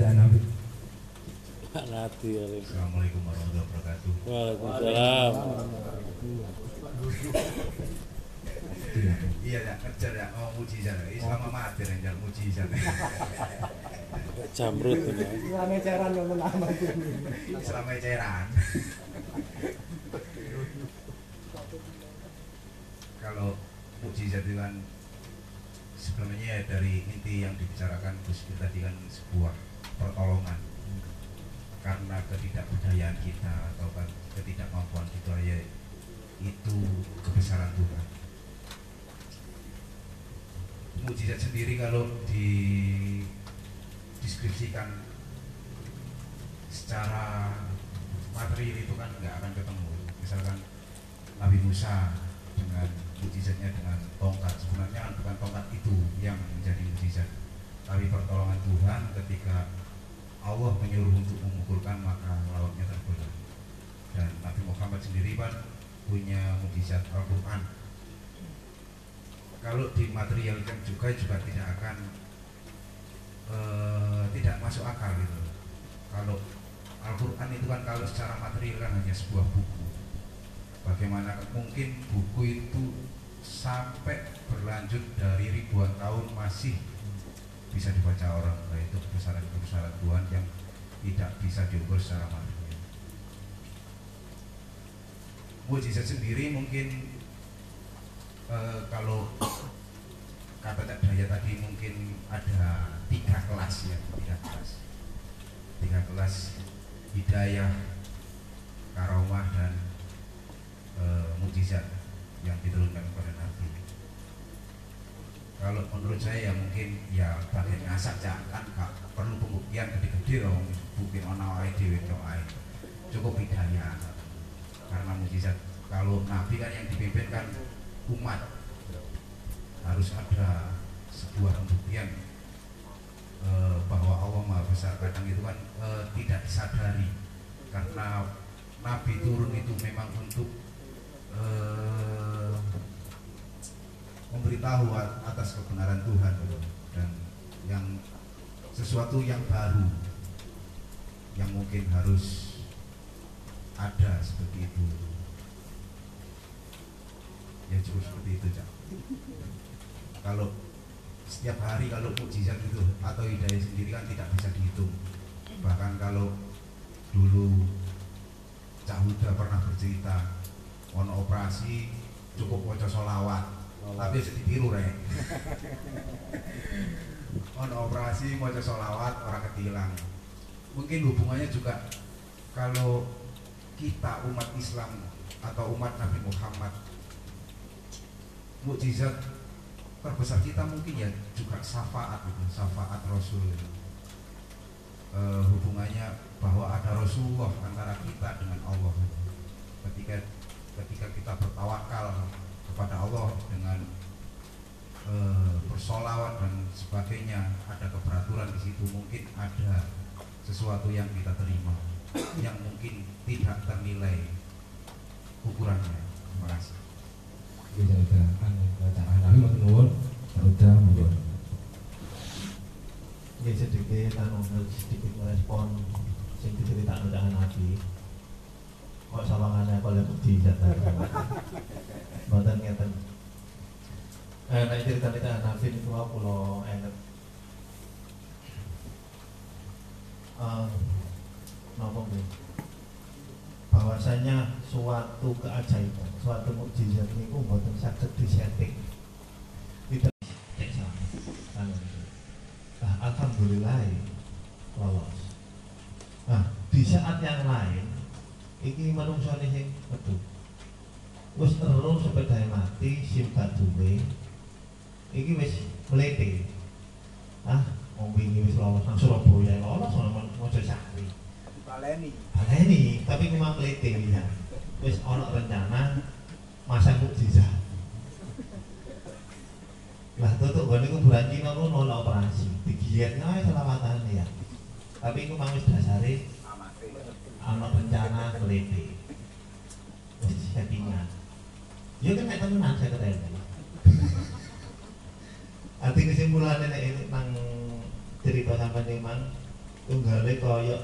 ya Nabi. Nanti ya. Assalamualaikum warahmatullahi wabarakatuh. Waalaikumsalam. Iya ya, kerja ya, mau muji sana. Islam mati yang muji sana. Jamrut ini. Islam eceran yang lama Islam eceran. Kalau mujizat itu kan sebenarnya dari inti yang dibicarakan Gus tadi kan sebuah pertolongan. Karena ketidakberdayaan kita atau kan ketidakmampuan kita ya itu kebesaran Tuhan. Mujizat sendiri kalau dideskripsikan secara materi itu kan nggak akan ketemu. Misalkan Nabi Musa dengan mujizatnya dengan tongkat. Sebenarnya kan bukan tongkat itu yang menjadi mujizat. Tapi pertolongan Tuhan ketika Allah menyuruh untuk memukulkan maka lautnya terbelah. Dan Nabi Muhammad sendiri kan punya mujizat Al-Quran. Kalau dimaterialkan juga juga tidak akan uh, tidak masuk akal gitu. Kalau Al-Quran itu kan kalau secara material kan hanya sebuah buku. Bagaimana mungkin buku itu sampai berlanjut dari ribuan tahun masih bisa dibaca orang nah, itu kebesaran-kebesaran Tuhan yang tidak bisa diukur secara material mujizat sendiri mungkin e, kalau kata Cak Daya tadi mungkin ada tiga kelas ya tiga kelas. Tiga kelas hidayah karomah dan e, mujizat yang diturunkan kepada kalau menurut saya ya mungkin ya bagian ngasak kan gak perlu pembuktian gede-gede dong bukti ono ae dhewe cukup hidayah. Karena mujizat kalau Nabi kan yang dipimpin kan umat. Harus ada sebuah pembuktian e, bahwa Allah Maha Besar. Kadang itu kan e, tidak disadari. Karena Nabi turun itu memang untuk uh, memberitahu atas kebenaran Tuhan dan yang sesuatu yang baru yang mungkin harus ada seperti itu. Ya cukup seperti itu cak. Kalau setiap hari kalau mujizat itu atau hidayah sendiri kan tidak bisa dihitung. Bahkan kalau dulu Cak Huda pernah bercerita ono operasi cukup wajah solawat tapi sedih biru rek. Ono operasi wajah solawat orang ketilang. Mungkin hubungannya juga kalau kita umat Islam atau umat Nabi Muhammad mukjizat terbesar kita mungkin ya juga syafaat gitu, syafaat Rasul e, hubungannya bahwa ada Rasulullah antara kita dengan Allah ketika ketika kita bertawakal kepada Allah dengan eh, bersolawat dan sebagainya. Ada keberaturan di situ mungkin ada sesuatu yang kita terima yang mungkin tidak ternilai ukurannya. Terima kasih. Sedikit sedikit merespon sing diceritakan dengan Nabi. Kok kalau mujizat Mboten ngeten. Eh nek cerita cerita Nabi itu aku lo. Eh napa nggih? bahwasanya suatu keajaiban, suatu mukjizat ini mboten saged disetting. Tidak. Nah, alhamdulillah lolos. Nah, di saat yang lain iki manungsane sing metu. Wis terus sepeda mati sim duwe. Iki wis mlete. Ah, wong wingi wis lolos nang Surabaya lolos nang Mojosari. Baleni. Baleni, tapi cuma mlete ya. Wis ana rencana masa mukjizat. Lah tutuk gone kuburan Cina kono ono operasi. Digiat ae selawatan ya. Tapi iku mang wis dasare Amate. Ana rencana mlete. Wis settingan. Ya kan nek temenan saya ketemu. Arti kesimpulannya nek ini nang cerita sampai memang tunggale kaya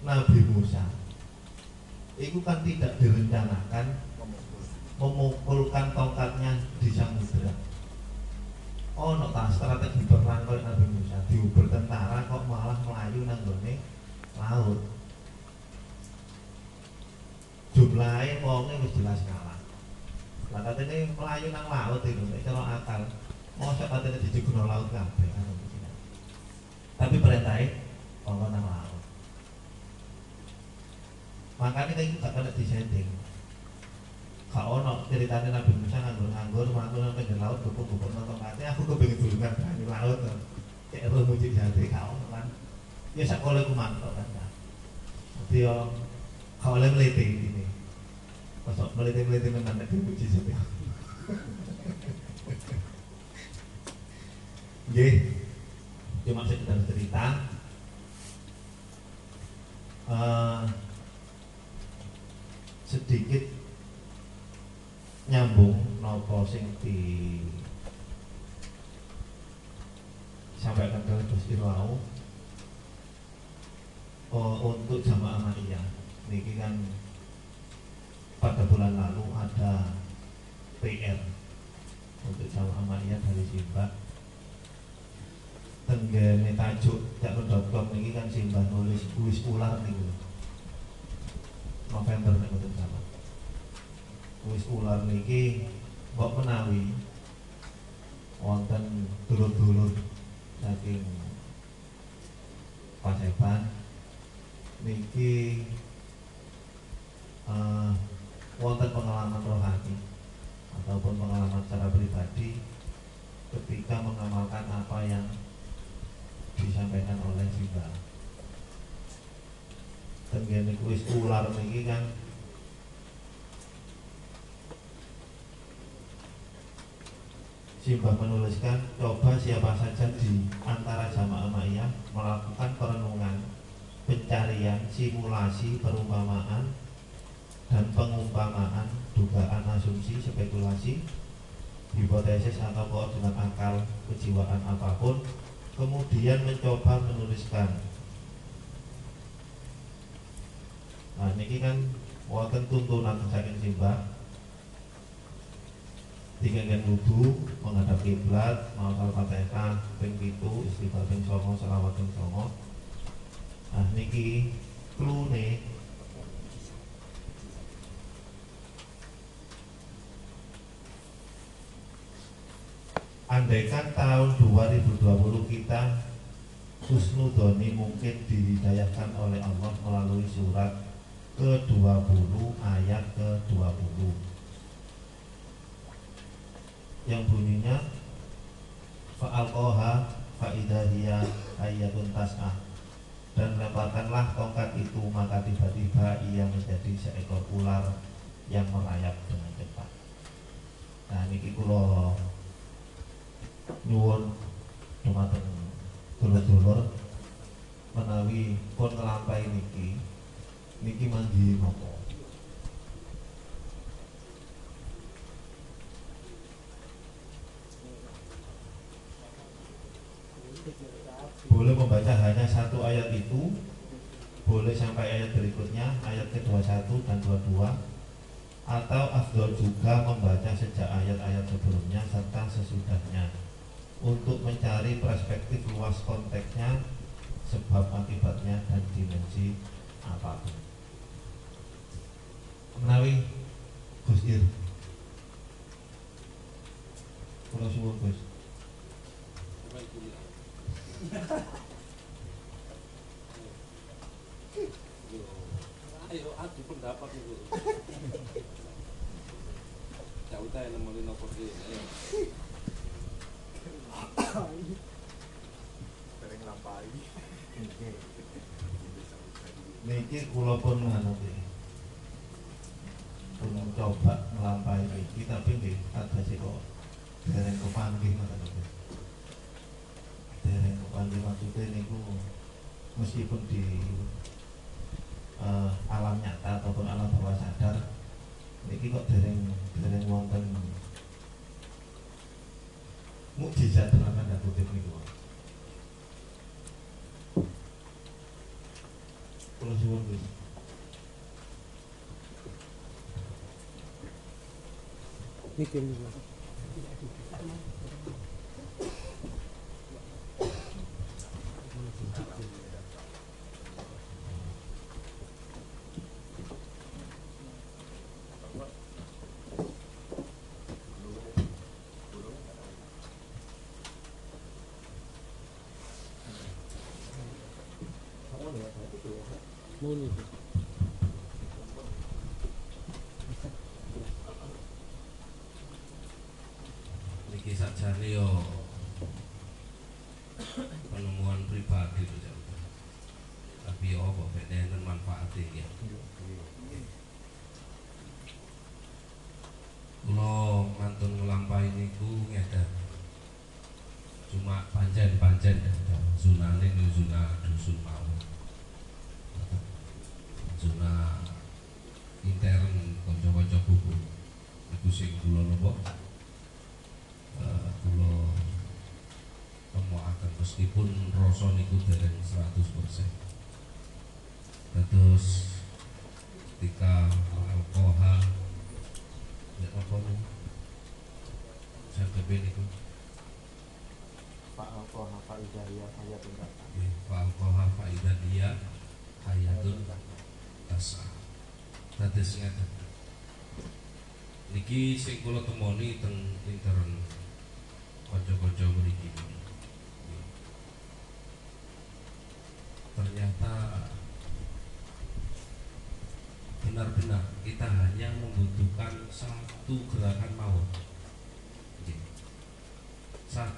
Nabi Musa. Itu kan tidak direncanakan memukulkan tongkatnya di samudera. Oh, no, tak strategi perang Nabi Musa diuber tentara kok malah melayu nang gone laut. Jumlahnya wongnya wis jelas kalah. Lah katanya melayu nang laut itu nek cara akal. Mosok katanya dijegono laut kabeh. anu. Tapi perintahnya kok nang laut. Makanya itu gak kena disetting. Gak ono ceritanya Nabi Musa nganggur-nganggur, nganggur nang pinggir laut, gubuk-gubuk nonton katanya aku kepengen dulungan banyu laut. Kayak roh mujib jati, ono kan. Ya sekolah aku mantap kan. kan. Ya, gak oleh meliti Masuk meliti-meliti memang nek mujizat ya. Nggih. Cuma sekedar cerita. Eh, sedikit nyambung nopo sing di sampaikan ke Gus Irwau oh, untuk jamaah Maria niki kan pada bulan lalu ada PR untuk jamaah Maria dari Simba tenggene tajuk jakno.com niki kan Simba nulis kuis ular niku. November nek mboten salah. Kuis ular niki mbok menawi wonten dulur-dulur saking Paseban. Niki eh, wonten pengalaman rohani ataupun pengalaman secara pribadi ketika mengamalkan apa yang disampaikan oleh Simba. Tenggene kuis ular niki kan. Simbah menuliskan coba siapa saja di antara jamaah ma'iyah melakukan perenungan pencarian simulasi perumpamaan dan pengumpamaan dugaan asumsi spekulasi hipotesis atau koordinat akal kejiwaan apa pun kemudian mencoba menuliskan Nah, ini kan wonten tuntunan saking simbah Tinggalkan wudhu, menghadap kiblat, mau fatihah, ping pitu, istighfar ping songo, selawat ping songo. Nah, niki klune Andaikan tahun 2020 kita Husnudoni mungkin dihidayahkan oleh Allah melalui surat ke-20 ayat ke-20 yang bunyinya fa'alqaha fa'idahiyya ayatun tas'ah. Dan lemparkanlah tongkat itu maka tiba-tiba ia menjadi seekor ular yang merayap dengan cepat. Nah ini kulo nyuwun dumateng dulur-dulur menawi pun ngelampai niki. Niki mandi mongko boleh membaca hanya satu ayat itu boleh sampai ayat berikutnya ayat ke-21 dan 22 atau afdol juga membaca sejak ayat-ayat sebelumnya serta sesudahnya. Untuk mencari perspektif luas konteksnya Sebab akibatnya dan dimensi apa pun Menawi Gus Ir Kalau suwun Gus Ayo adu pendapat itu. Ya udah nemenin nopo iki. Niki kula pun nganut iki. Pun coba nglampahi iki tapi nggih ada sih kok dereng kepanggih ngoten niku. Dereng kepanggih maksudnya niku meskipun di eh, alam nyata ataupun alam bawah sadar niki kok dereng dereng wonten mukjizat dalam tanda kutip niku. Kula suwun Gus. Mikir juga. Muni. Niki sakjane yo penemuan pribadi lho Cak. Tapi yo apa ben enten manfaate ya. Kula mantun nglampahi niku ngedar. Cuma pancen-pancen sunane niku sunah dusun mawon. Sunah intern kanca-kanca buku. Iku sing kula napa Eh, kula temuaken meskipun rasa niku dereng 100% terus ketika alkohol ya apa niku? Saged niku. Pak Alko hafal hidayah ayat enggak. alkohol faidah dia hayatun tasa dados ngeten. Niki sing kula temoni teng intern kanca-kanca mriki ternyata benar-benar kita hanya membutuhkan satu gerakan mawon Nggih.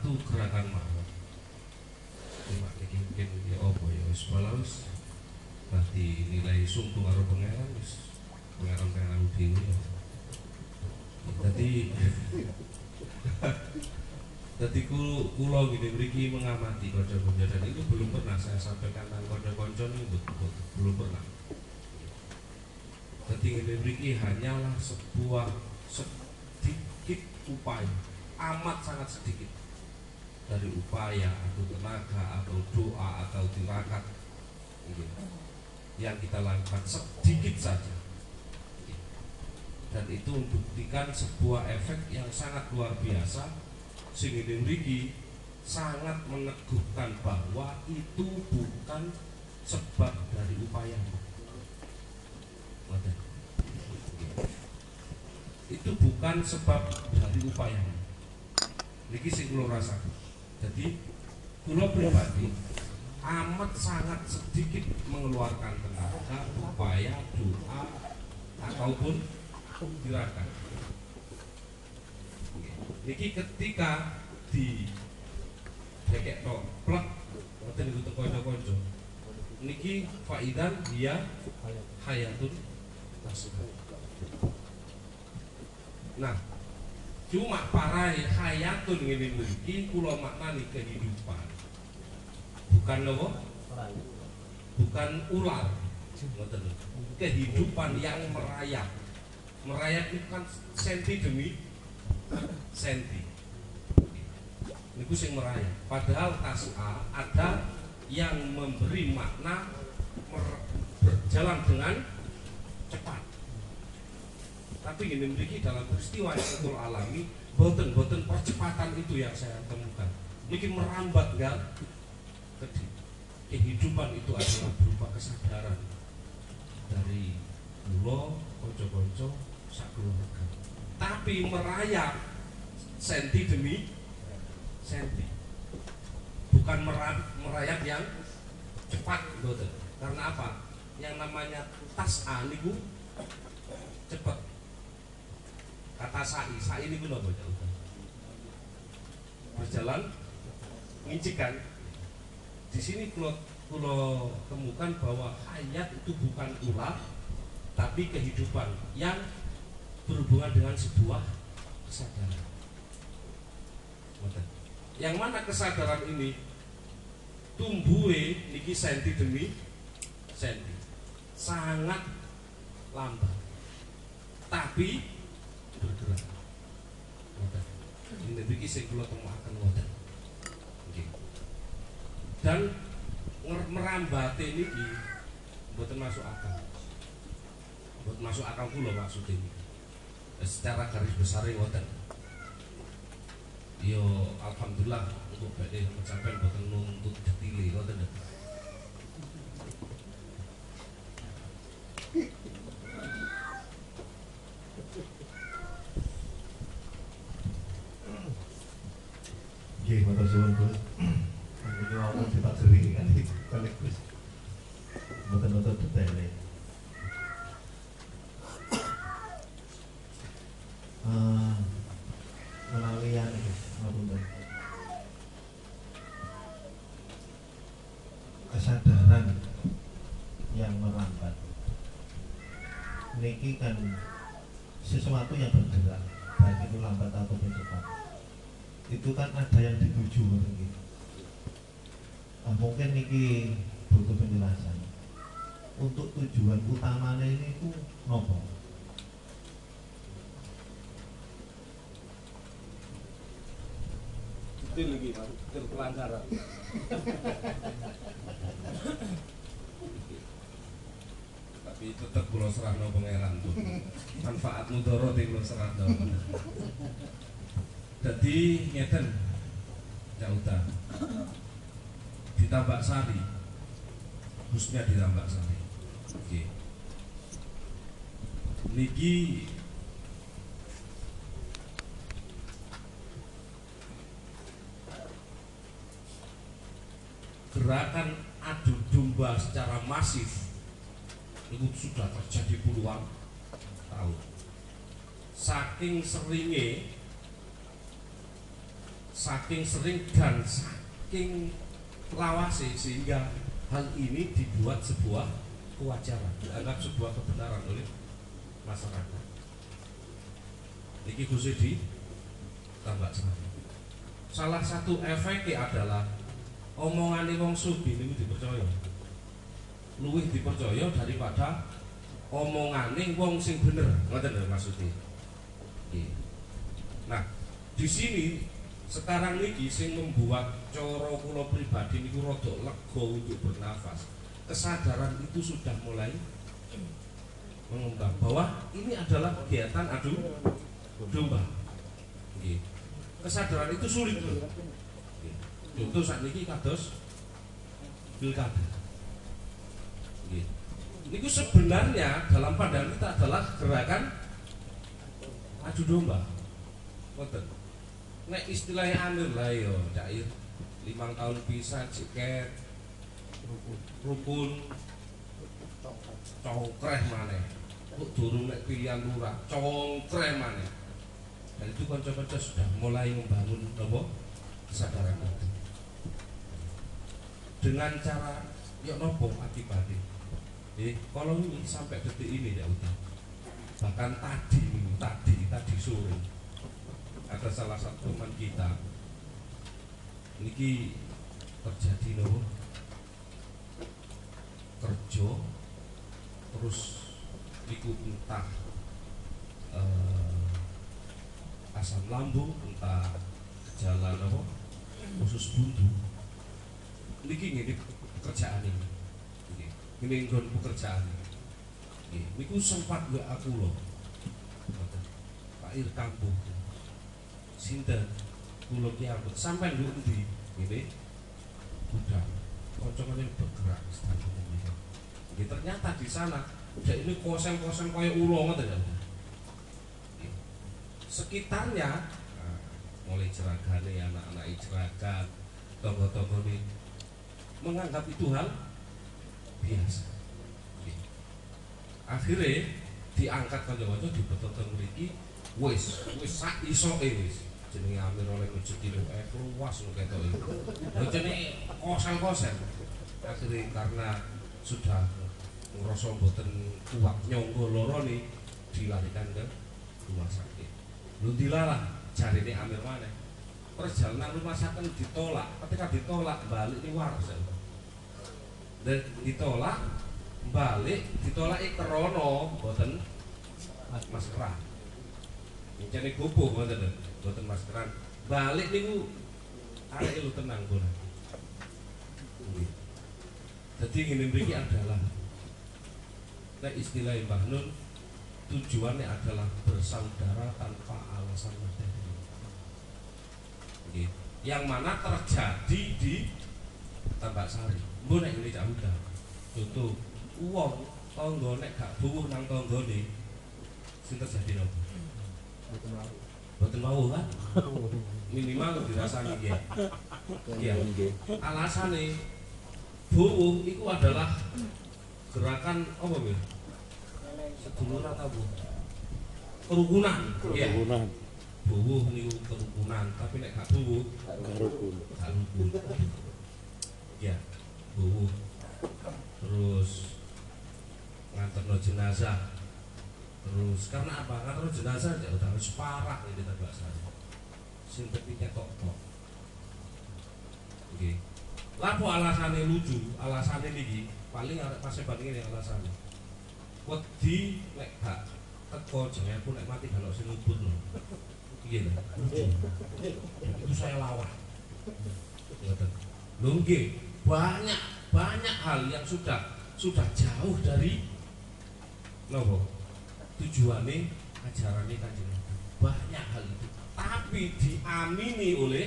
Satu gerakan mawon. Cuma mungkin ya apa ya wis wis berarti nilai sungguh karo pangeran wis pangeran pangeran dhewe ya. Jadi jadi ku, kulo gini mriki mengamati konco-konco dan itu belum pernah saya sampaikan nang konco-konco ini belum pernah. Jadi gini mriki hanyalah sebuah sedikit upaya amat sangat sedikit dari upaya atau tenaga atau doa atau tirakat. Gitu, yang kita lakukan sedikit saja. Dan itu membuktikan sebuah efek yang sangat luar biasa sehingga mriki sangat meneguhkan bahwa itu bukan sebab dari upaya. Ngoten. itu bukan sebab dari upaya. Niki sing kula jadi kula pribadi amat sangat sedikit mengeluarkan tenaga upaya doa ataupun gerakan Niki ketika di dekek to plek ngoten niku teko kanca-kanca. Niki faidan dia hayatun nasuha. Nah, cuma parai hayatun ngene niki kula maknani kehidupan. Bukan loh, bukan ular. Kehidupan yang merayap. Merayap itu kan senti demi senti. Niku sing merayap. Padahal tas A ada yang memberi makna berjalan dengan cepat tapi ini memiliki dalam peristiwa yang alami boten-boten percepatan itu yang saya temukan. Ini merambat enggak Ke- kehidupan itu adalah berupa kesadaran dari pulau konco-konco sak keluarga. Tapi merayap senti demi senti. Bukan mera- merayap yang cepat boten. Karena apa? Yang namanya tas A niku cepat kata sai. Sai napa Cak? Uta? berjalan ngincikan. Di sini kalau kalau temukan bahwa hayat itu bukan ular tapi kehidupan yang berhubungan dengan sebuah kesadaran. Yang mana kesadaran ini tumbuhe niki senti demi senti. Sangat lambat. Tapi bergerak Ngoten. ini niki sing kula temukaken ngoten Nggih. dan merambate niki mboten masuk akal. Mboten masuk akal kula maksud ini. Secara garis besar ngoten. Yo alhamdulillah untuk badhe mencapai mboten nuntut detile ngoten Nggih, matur suwun Gus. Ini wonten dipajeri kan balik Gus. Mboten nutut detaile. Eh, menawi yang ngapunten. Kesadaran yang merambat. Niki kan sesuatu yang bergerak, baik itu lambat ataupun cepat itu kan ada yang dituju iki. Nah, mungkin niki butuh penjelasan. Untuk tujuan utamanya ini ku nopo? Betul lagi, Pak. Betul pelanggaran. Tapi tetap kula serahno pangeran tuh. Manfaat mudorot kula serahno. Jadi ngeten Cauta ditambak sari. Khususnya ditambak sari. Oke. Niki gerakan adu domba secara masif itu sudah terjadi puluhan tahun. Saking seringnya saking sering dan saking lawase sehingga hal ini dibuat sebuah kewajaran dianggap sebuah kebenaran oleh masyarakat. Ini khusus di tambak sari salah satu efeknya adalah omongan wong sugi ini dipercaya. Luwih dipercaya daripada omongane wong sing bener. Lho maksudnya. Nah di sini sekarang niki sing membuat coro kula pribadi niku rada lega untuk bernafas. Kesadaran itu sudah mulai mengembang. Bahwa ini adalah kegiatan adu domba. Kesadaran itu sulit contoh saat ini kados pilkada. Ini sebenarnya dalam pandangan kita adalah gerakan adu domba. Nek istilahnya anur lah yo, cair. Limang tahun bisa ciket rukun congkreh maneh. Kok durung nek pilihan lurah, congkreh maneh. Dan itu kanca-kanca sudah mulai membangun apa? kesadaran itu. Dengan cara ya nopo akibatnya Eh, kalau ini sampai detik ini ya udah. Bahkan tadi, tadi, tadi sore ada salah satu teman kita. Niki terjadi loh kerja terus iku entah eh, asam lambung entah gejala apa khusus buntu niki ngene pekerjaan ini ngene nggon pekerjaan Nggih. niku sempat gue aku loh. Pak Ir kampung sinten? Kula ki ambek sampean lho endi? Ngene udah kocokane bergerak standar ini Nggih, ternyata di sana udah ini kosen-kosen kayak ulo ngoten ya sekitarnya nah, mulai ceragane anak-anak ceragan tonggo-tonggo ini menganggap itu hal biasa. Akhirnya diangkat kanca-kanca dibetoten mriki wis wis sak isoke wis jenenge Amir oleh rezeki lu eh luas lu ketok iki lho jenenge kosen-kosen akhirnya karena sudah ngerasa mboten kuat nyonggo loro nih dilarikan ke rumah sakit. Lu dilalah cari ini Amir mana perjalanan rumah sakit ditolak. Ketika ditolak balik ini waras dan ditolak balik ditolak krono boten maskeran Mencari gopo boten boten maskeran balik niku arek lu tenang pun jadi ini mriki adalah Nah istilah Mbah Nun tujuannya adalah bersaudara tanpa alasan materi. Yang mana terjadi di Tambak Sari. Mbok nek ngene udah. Contoh uang tangga nek gak buwuh nang tanggane sing terjadi nopo? Boten mau kan? Minimal dirasani ya. Iya. Alasane buwuh itu adalah gerakan apa ya? Sedulur atau bu? Kerukunan. Iya. Kerukunan. Buwuh niku kerukunan, tapi nek gak buwuh Garukun. gak rukun. Ya, buwuh. Terus nganterno jenazah. Terus karena apa? Nganterno jenazah ya udah harus parah ini tebak saya. Sing kepinya tok tok. Oke. Lapo alasannya lucu, alasannya niki paling arek pas bagi ini alasannya. Wedi nek gak teko jenenge aku nek mati kalau sing lho. Iya lho. lucu. Itu saya lawan. Ngoten. Lho nggih, banyak banyak hal yang sudah sudah jauh dari nopo tujuannya ajarannya kanjeng banyak hal itu. Tapi diamini oleh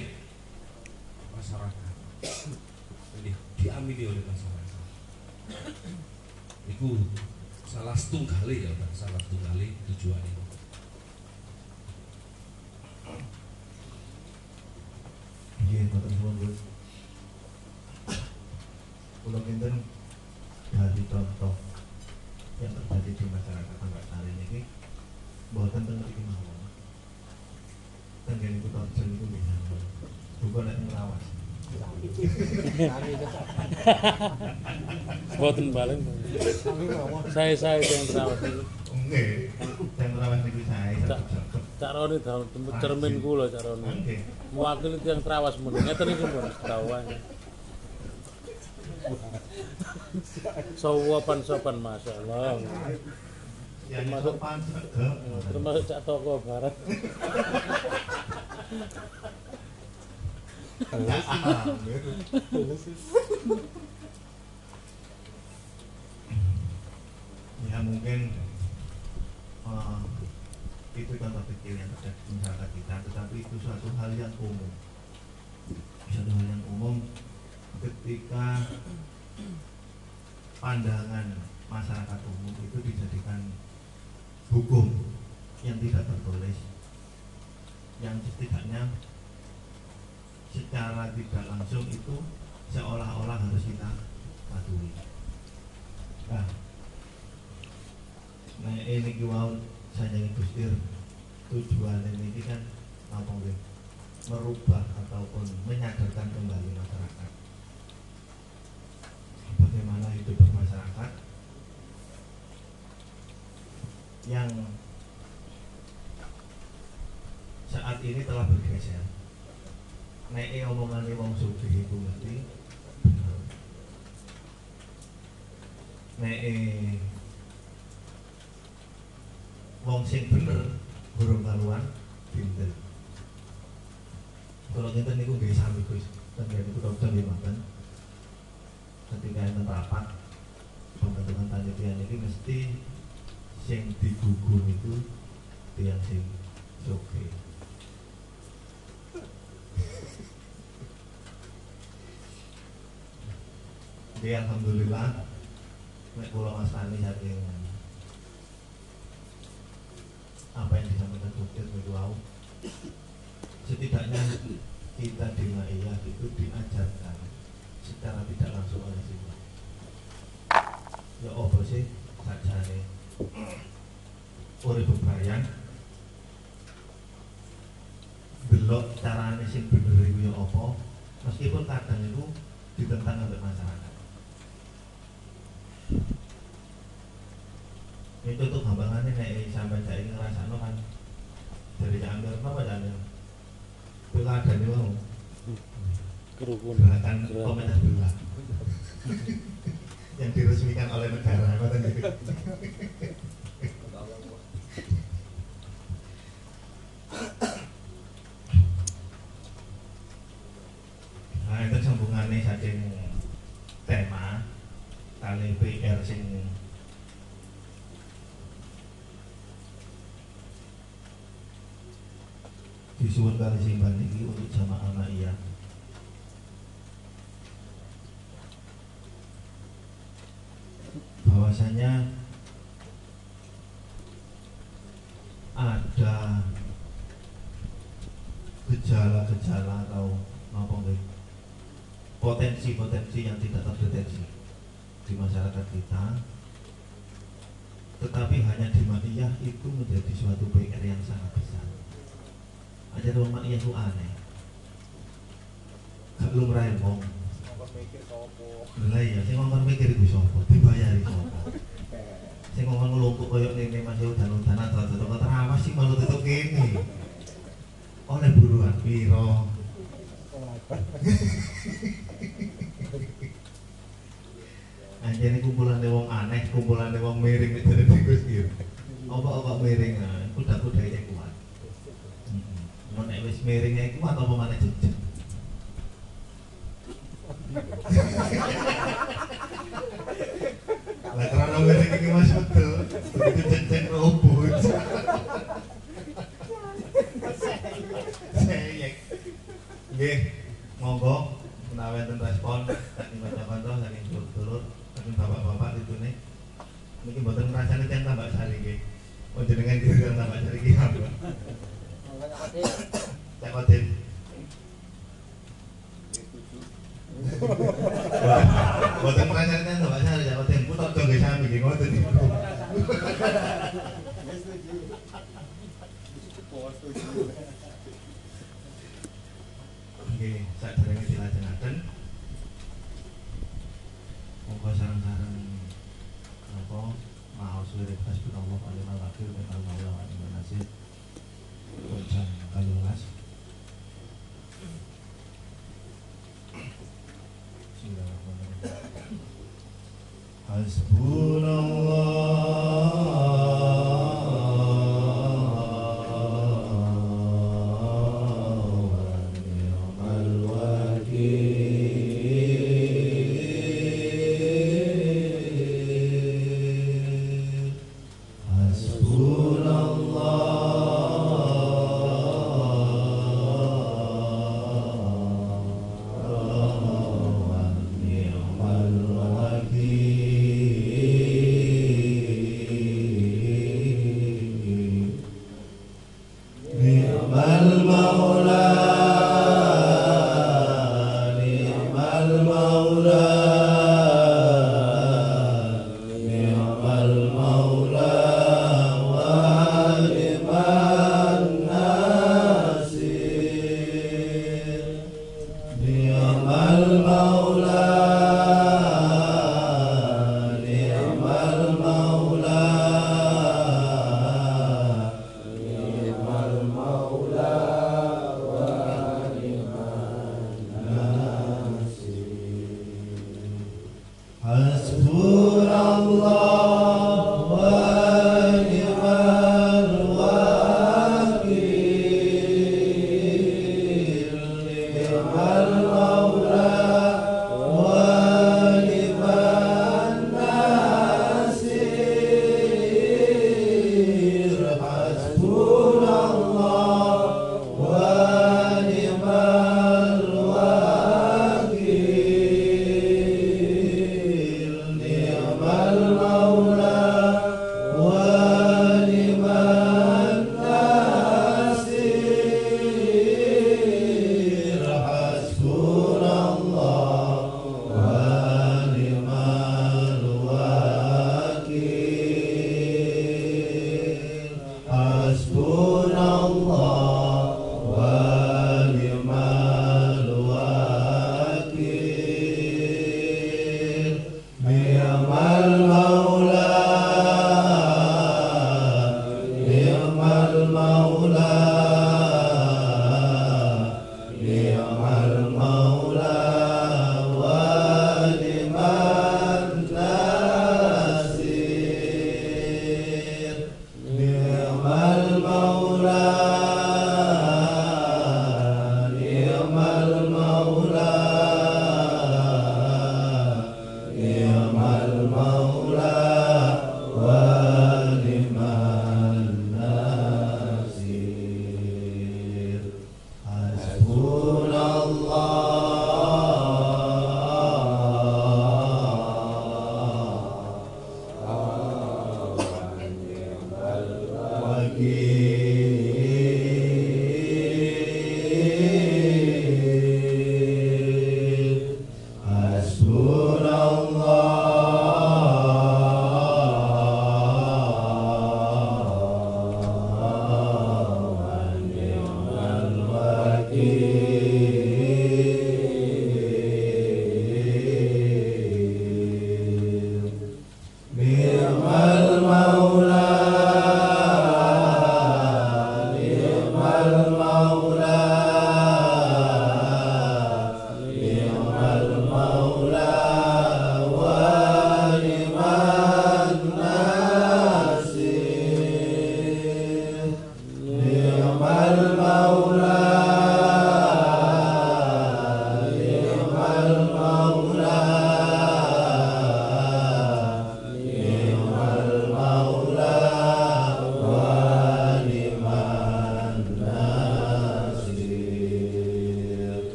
masyarakat. Ini diamini oleh masyarakat. Itu salah setunggali ya Pak. Salah setunggali tujuan ini Iya, boten suwun, Gus. Kula kinten dari contoh yang terjadi di masyarakat sampai hari ini ini bahkan tentang ini mau tentang itu tahun itu bisa juga nanti merawat Boten baleng. Saya saya yang rawat. Nggih. Yang rawat iki saya. Carone dalem cermin kula carone. Mewakili yang terawas mun ngeten iki mun tawane. Sopan-sopan Masya Allah. Ya Termasuk- sopan sregep. Termasuk Cak Toko Barat ya mungkin eh, itu contoh kecil yang terjadi di masyarakat kita tetapi itu suatu hal yang umum. Suatu hal yang umum ketika pandangan masyarakat umum itu dijadikan hukum yang tidak tertulis yang setidaknya secara tidak langsung itu seolah-olah harus kita patuhi. Nah, nah ini kiwau saya gustir tujuan ini kan apa merubah ataupun menyadarkan kembali masyarakat bagaimana hidup bermasyarakat yang saat ini telah bergeser. Nek omongan wong iku mesti bener. Nek wong sing bener burung karuan pinter kalau ngeten niku nggih sami Gus ten niku dokter nggih mboten ketika enten rapat pembentukan panitia ini mesti sing digugung itu tiang sing Oke, alhamdulillah nek kula ngastani saking apa yang disampaikan dokter minggu setidaknya kita di Maiyah itu diajarkan secara tidak langsung oleh Tuhan ya apa sih sajane urip bebayang delok carane sing bener iku ya apa? Meskipun kadang itu ditentang oleh masyarakat. Ini contoh gampangannya nek sampai saya ini ngerasakno kan. Dari Angger apa jane pilkada ini mau Kerukunan. gerakan Gerakan. komentar belah yang diresmikan oleh negara apa tadi nah itu sambungannya saking tema kali PR sing disuwun kali simpan ini untuk jamaah iya bahwasanya ada gejala-gejala atau apa potensi-potensi yang tidak terdeteksi di masyarakat kita tetapi hanya di Madiyah itu menjadi suatu PR yang sangat besar aja dong Madiyah itu aneh gak lumrah wong lah iya, sing ngomong mikir iku sapa? Dibayari sapa? Sing ngomong ngelumpuk koyo ngene Mas udan-udan atau atau kok terawas sih malu tutup kene. Oleh buruan piro? Anjene kumpulan wong aneh, kumpulan wong miring nek dari Gus iki. Apa-apa miring nah, kuda-kuda iki kuat. Heeh. Mun nek wis miring iki kuat apa maneh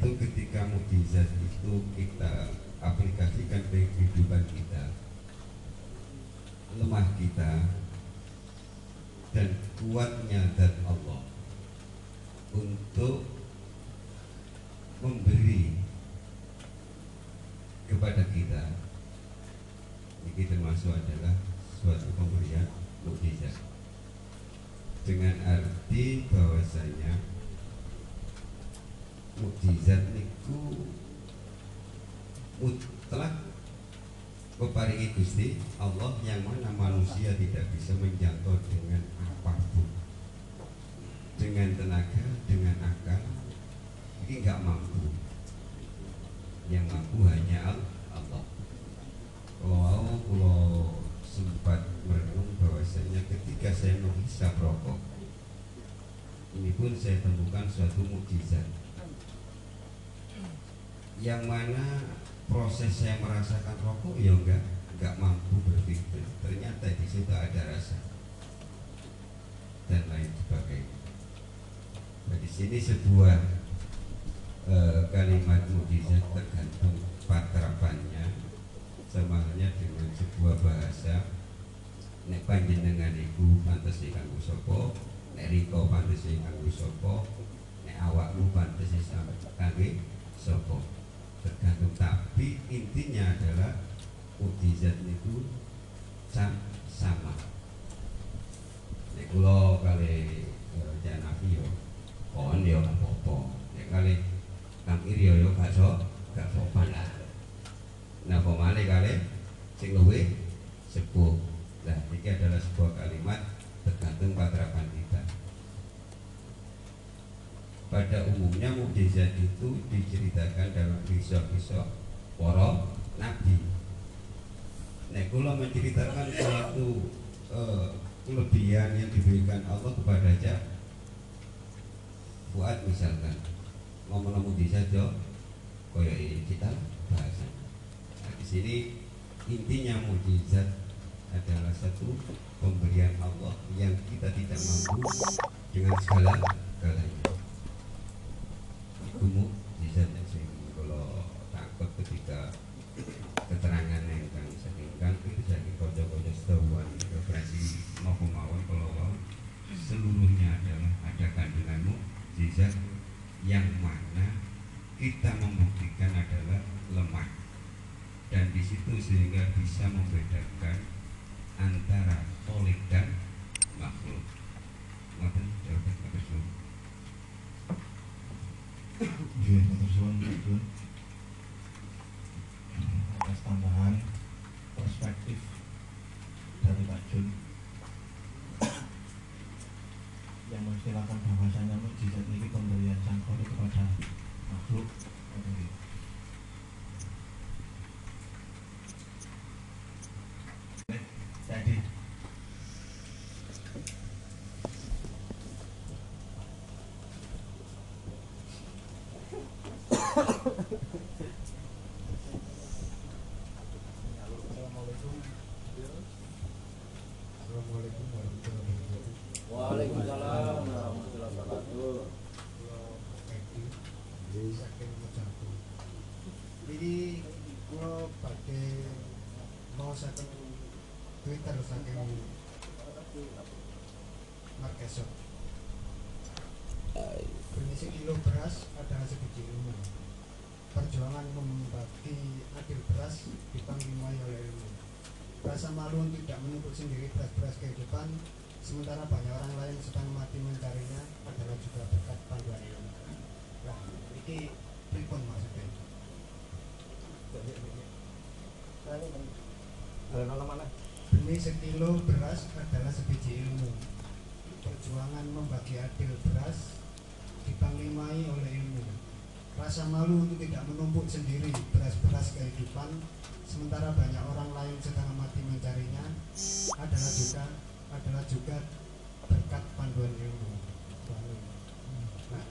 situ ketika mukjizat itu kita aplikasikan ke kehidupan kita lemah kita dan kuatnya dan Allah untuk memberi kepada kita. Ini termasuk adalah suatu pemberian mukjizat dengan arti bahwasanya mukjizat itu mutlak peparingi Gusti Allah yang mana manusia tidak bisa menjangkau dengan apa pun. Dengan tenaga, dengan akal ini nggak mampu. Yang mampu hanya Al- Allah. Kalau kalau sempat merenung bahwasanya ketika saya menghisap rokok ini pun saya temukan suatu mukjizat yang mana proses saya merasakan rokok ya enggak enggak mampu berpikir. Ternyata di situ ada rasa. Dan lain sebagainya. Nah, di sini sebuah eh, kalimat mukjizat tergantung patrapannya. Sama halnya dengan sebuah bahasa. Nek panjenengan iku pantes kanggo sapa? Nek riko pantes kanggo sapa? Nek awakmu pantes kangge sapa tergantung. Tapi intinya adalah mukjizat itu sama. Nek kula kali eh, janafi yo kon yo apa-apa. Nek kali kang iri yo gak so gak apa-apa lah. Napa malih kali? Sing luwih sepuh. Nah ini adalah sebuah kalimat tergantung patrapan pada umumnya mukjizat itu diceritakan dalam kisah-kisah para nabi. Nek kula menceritakan suatu eh, kelebihan yang diberikan Allah kepada Cak Fuad misalkan ngomong mukjizat yo koyo ini kita bahasa. Nah, di sini intinya mukjizat adalah satu pemberian Allah yang kita tidak mampu dengan segala galanya. Mukjizat yang sing kalau takut ketika keterangan yang kang saking itu saking kocok-kocok setahuan referensi maupun mawon wau seluruhnya adalah ada kandunganmu mukjizat yang mana kita membuktikan adalah lemah. Dan di situ sehingga bisa membedakan antara kholik dan makhluk. Jawaban Bapak Suwun. Nggih, matur suwun tambahan perspektif dari yang mukjizat ini pemberian sang kepada makhluk. Ngoten nggih. Jadi Assalamualaikum warahmatullahi wabarakatuh. Waalaikumsalam warahmatullahi wabarakatuh. Edi, jadi saking Mojaku. Jadi kalau badhe mau saking Twitter saking Markeso. Berisi kilo beras adalah sebiji ilmu. Perjuangan membagi adil beras dipanglimai oleh ilmu. Rasa malu untuk tidak menuntut sendiri beras-beras kehidupan sementara banyak orang lain sedang mati mencarinya adalah juga berkat panduan ilmu. Nah, ini pripun maksudnya? Demi sekilo beras adalah sebiji ilmu. Perjuangan membagi adil beras dipanglimai oleh ilmu. Rasa malu untuk tidak menumpuk sendiri beras-beras kehidupan sementara banyak orang lain sedang mati mencarinya adalah juga adalah juga berkat panduan ilmu. Nah,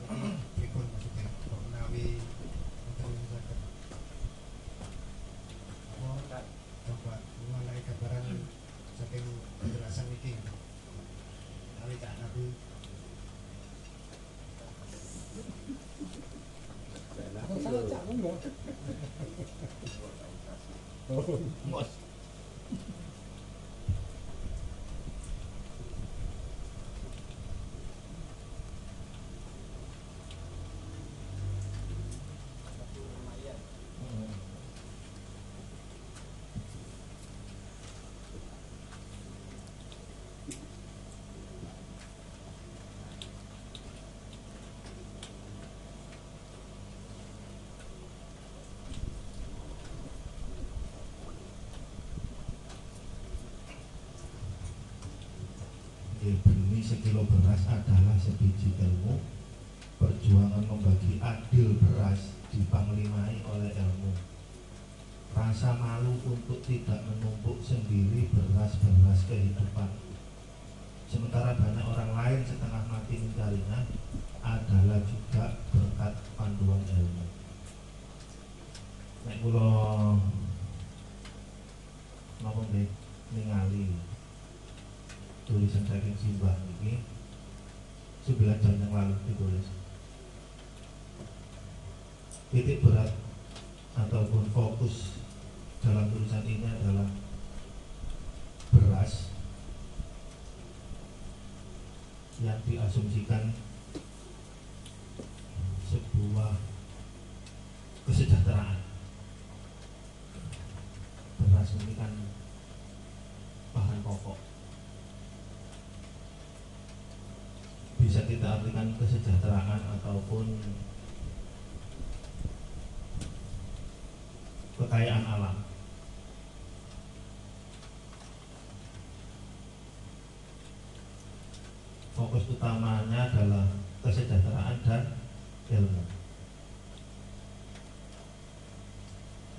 problem. Sekilo beras adalah sebiji ilmu. Perjuangan membagi adil beras dipanglimai oleh ilmu. Rasa malu untuk tidak menumpuk sendiri beras-beras kehidupan. Sementara banyak orang lain setengah mati mencarinya adalah juga berkat panduan ilmu. Nek kula napa nggih ningali tulisan saking simbah ini 9 jam yang lalu ditulis titik berat ataupun fokus dalam tulisan ini adalah beras yang diasumsikan sebuah kesejahteraan beras ini kan bahan pokok kita artikan kesejahteraan ataupun kekayaan alam. Fokus utamanya adalah kesejahteraan dan ilmu.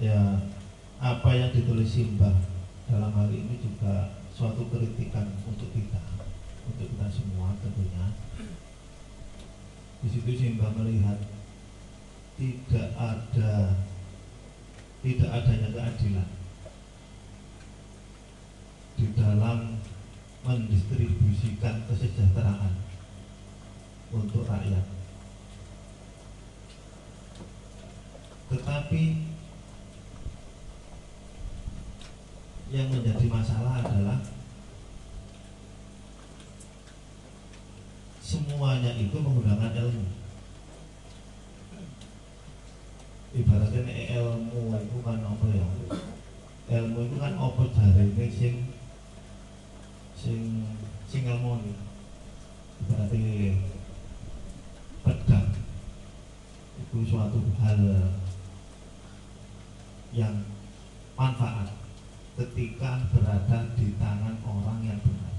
Ya, apa yang ditulis Simbah dalam hal ini juga suatu kritikan untuk kita, untuk kita semua tentunya. Di situ Simbah melihat tidak ada tidak adanya keadilan di dalam mendistribusikan kesejahteraan untuk rakyat. Tetapi yang menjadi masalah adalah semuanya itu menggunakan ilmu. Ibaratnya ilmu itu kan apa ya? Ilmu itu kan apa jarine sing sing sing ngelmoni. Ibaratnya pedang itu suatu hal yang manfaat ketika berada di tangan orang yang benar.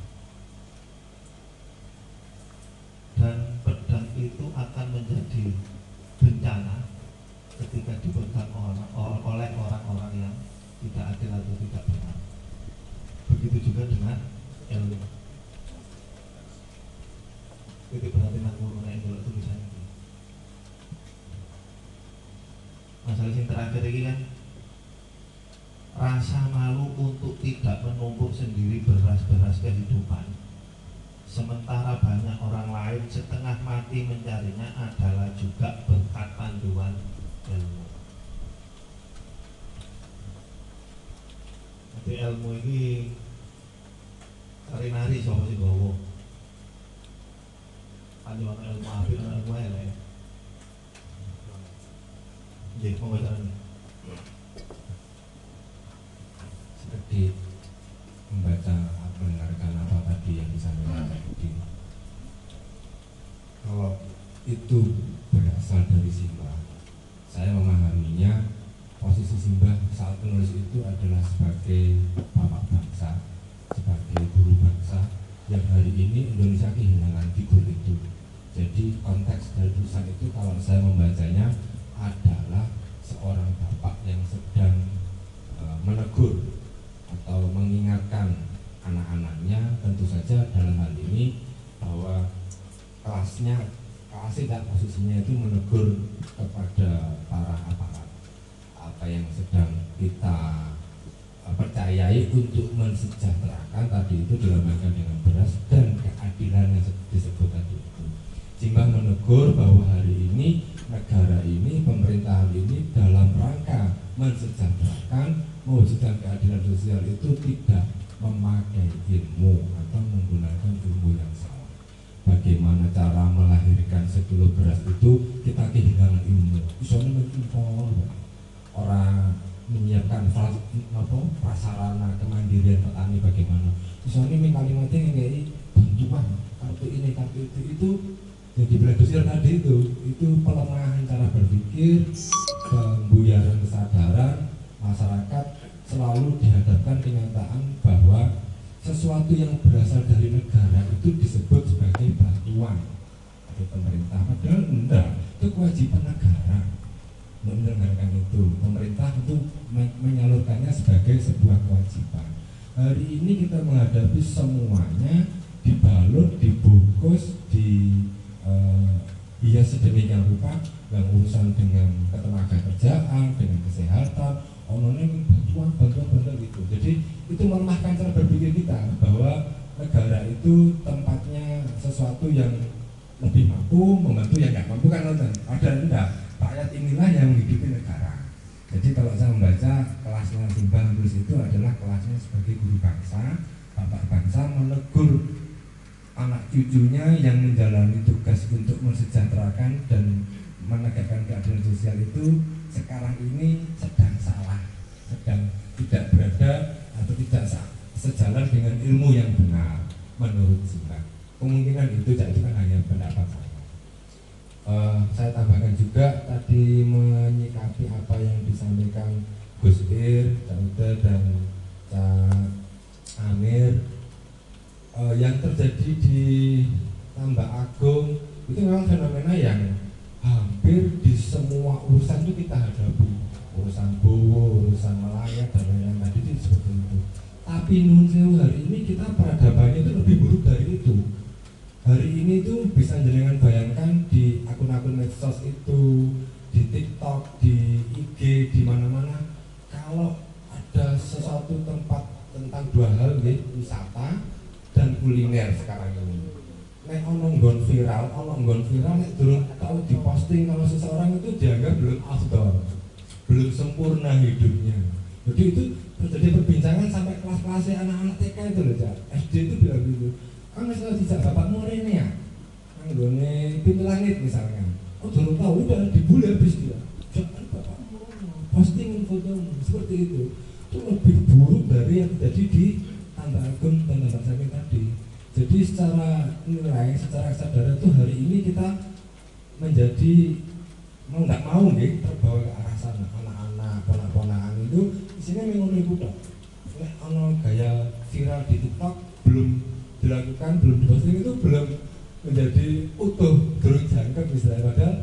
Dan pedang itu akan menjadi bencana ketika dipegang orang, oleh orang-orang yang tidak adil atau tidak benar. Begitu juga dengan ilmu. Itu berarti nak ngurunai dulu tulisan itu. Masalah yang terakhir ini kan rasa malu untuk tidak menumpuk sendiri beras-beras kehidupan sementara banyak orang lain setengah mati mencarinya adalah juga berkat panduan ilmu jadi ilmu ini nari-nari sama si gowo panduan ilmu api dan ilmu elek jadi mau baca sedikit membaca mendengarkan apa tadi yang disampaikan tadi kalau itu berasal dari Simbah saya memahaminya posisi Simbah saat menulis itu adalah sebagai bapak bangsa sebagai guru bangsa yang hari ini Indonesia kehilangan figur itu jadi konteks dari tulisan itu kalau saya membacanya adalah seorang bapak yang sedang uh, menegur atau mengingatkan anak-anaknya tentu saja dalam hal ini bahwa kelasnya kelasnya dan posisinya itu menegur kepada para aparat apa yang sedang kita uh, percayai untuk mensejahterakan tadi itu dengan sedemikian rupa yang urusan dengan ketenaga kerjaan, dengan kesehatan, online bantuan, bantuan, bantuan gitu. Jadi itu melemahkan cara berpikir kita bahwa negara itu tempatnya sesuatu yang lebih mampu membantu yang nggak mampu kan nonton. Ada enggak? Rakyat inilah yang menghidupi negara. Jadi kalau saya membaca kelasnya Simbang itu adalah kelasnya sebagai guru bangsa, bapak bangsa menegur anak cucunya yang menjalani tugas untuk mensejahterakan dan menegakkan keadilan sosial itu sekarang ini sedang salah, sedang tidak berada atau tidak sejalan dengan ilmu yang benar menurut Simbang. kemungkinan itu itu kan hanya pendapat saya Eh, saya tambahkan juga tadi menyikapi apa yang disampaikan Gus Ir, Uda dan Cak Amir Eh, yang terjadi di Tambak Agung itu memang fenomena yang hampir di semua urusan itu kita hadapi. Urusan bowo, urusan melayat dan lain-lain. Tadi itu seperti itu. Tapi nun hari ini kita peradabannya itu lebih buruk dari itu. Hari ini tuh bisa jenengan bayangkan di akun-akun medsos itu di TikTok, di IG, di mana-mana kalau ada sesuatu tempat tentang dua hal nih, wisata dan kuliner sekarang ini nek ono nggon viral, ono nggon viral nek durung tahu diposting kalau seseorang itu dianggap belum afdol, belum sempurna hidupnya. Jadi itu terjadi perbincangan sampai kelas-kelasnya anak-anak TK itu loh, Cak. SD itu bilang gitu. Kan misalnya tidak bapak ini ya, anggone pintu langit misalnya. Oh durung tahu udah dibully habis dia. Jangan bapak posting fotomu seperti itu. Itu lebih buruk dari yang terjadi di Tambah Agung dan tadi. Jadi secara nilai, secara kesadaran itu hari ini kita menjadi mau nggak mau nih terbawa ke arah sana. Anak-anak ponak-ponakan itu isinya memang dok Nek ono gaya viral di TikTok belum dilakukan belum diposting itu belum menjadi utuh belum jangkep misalnya padahal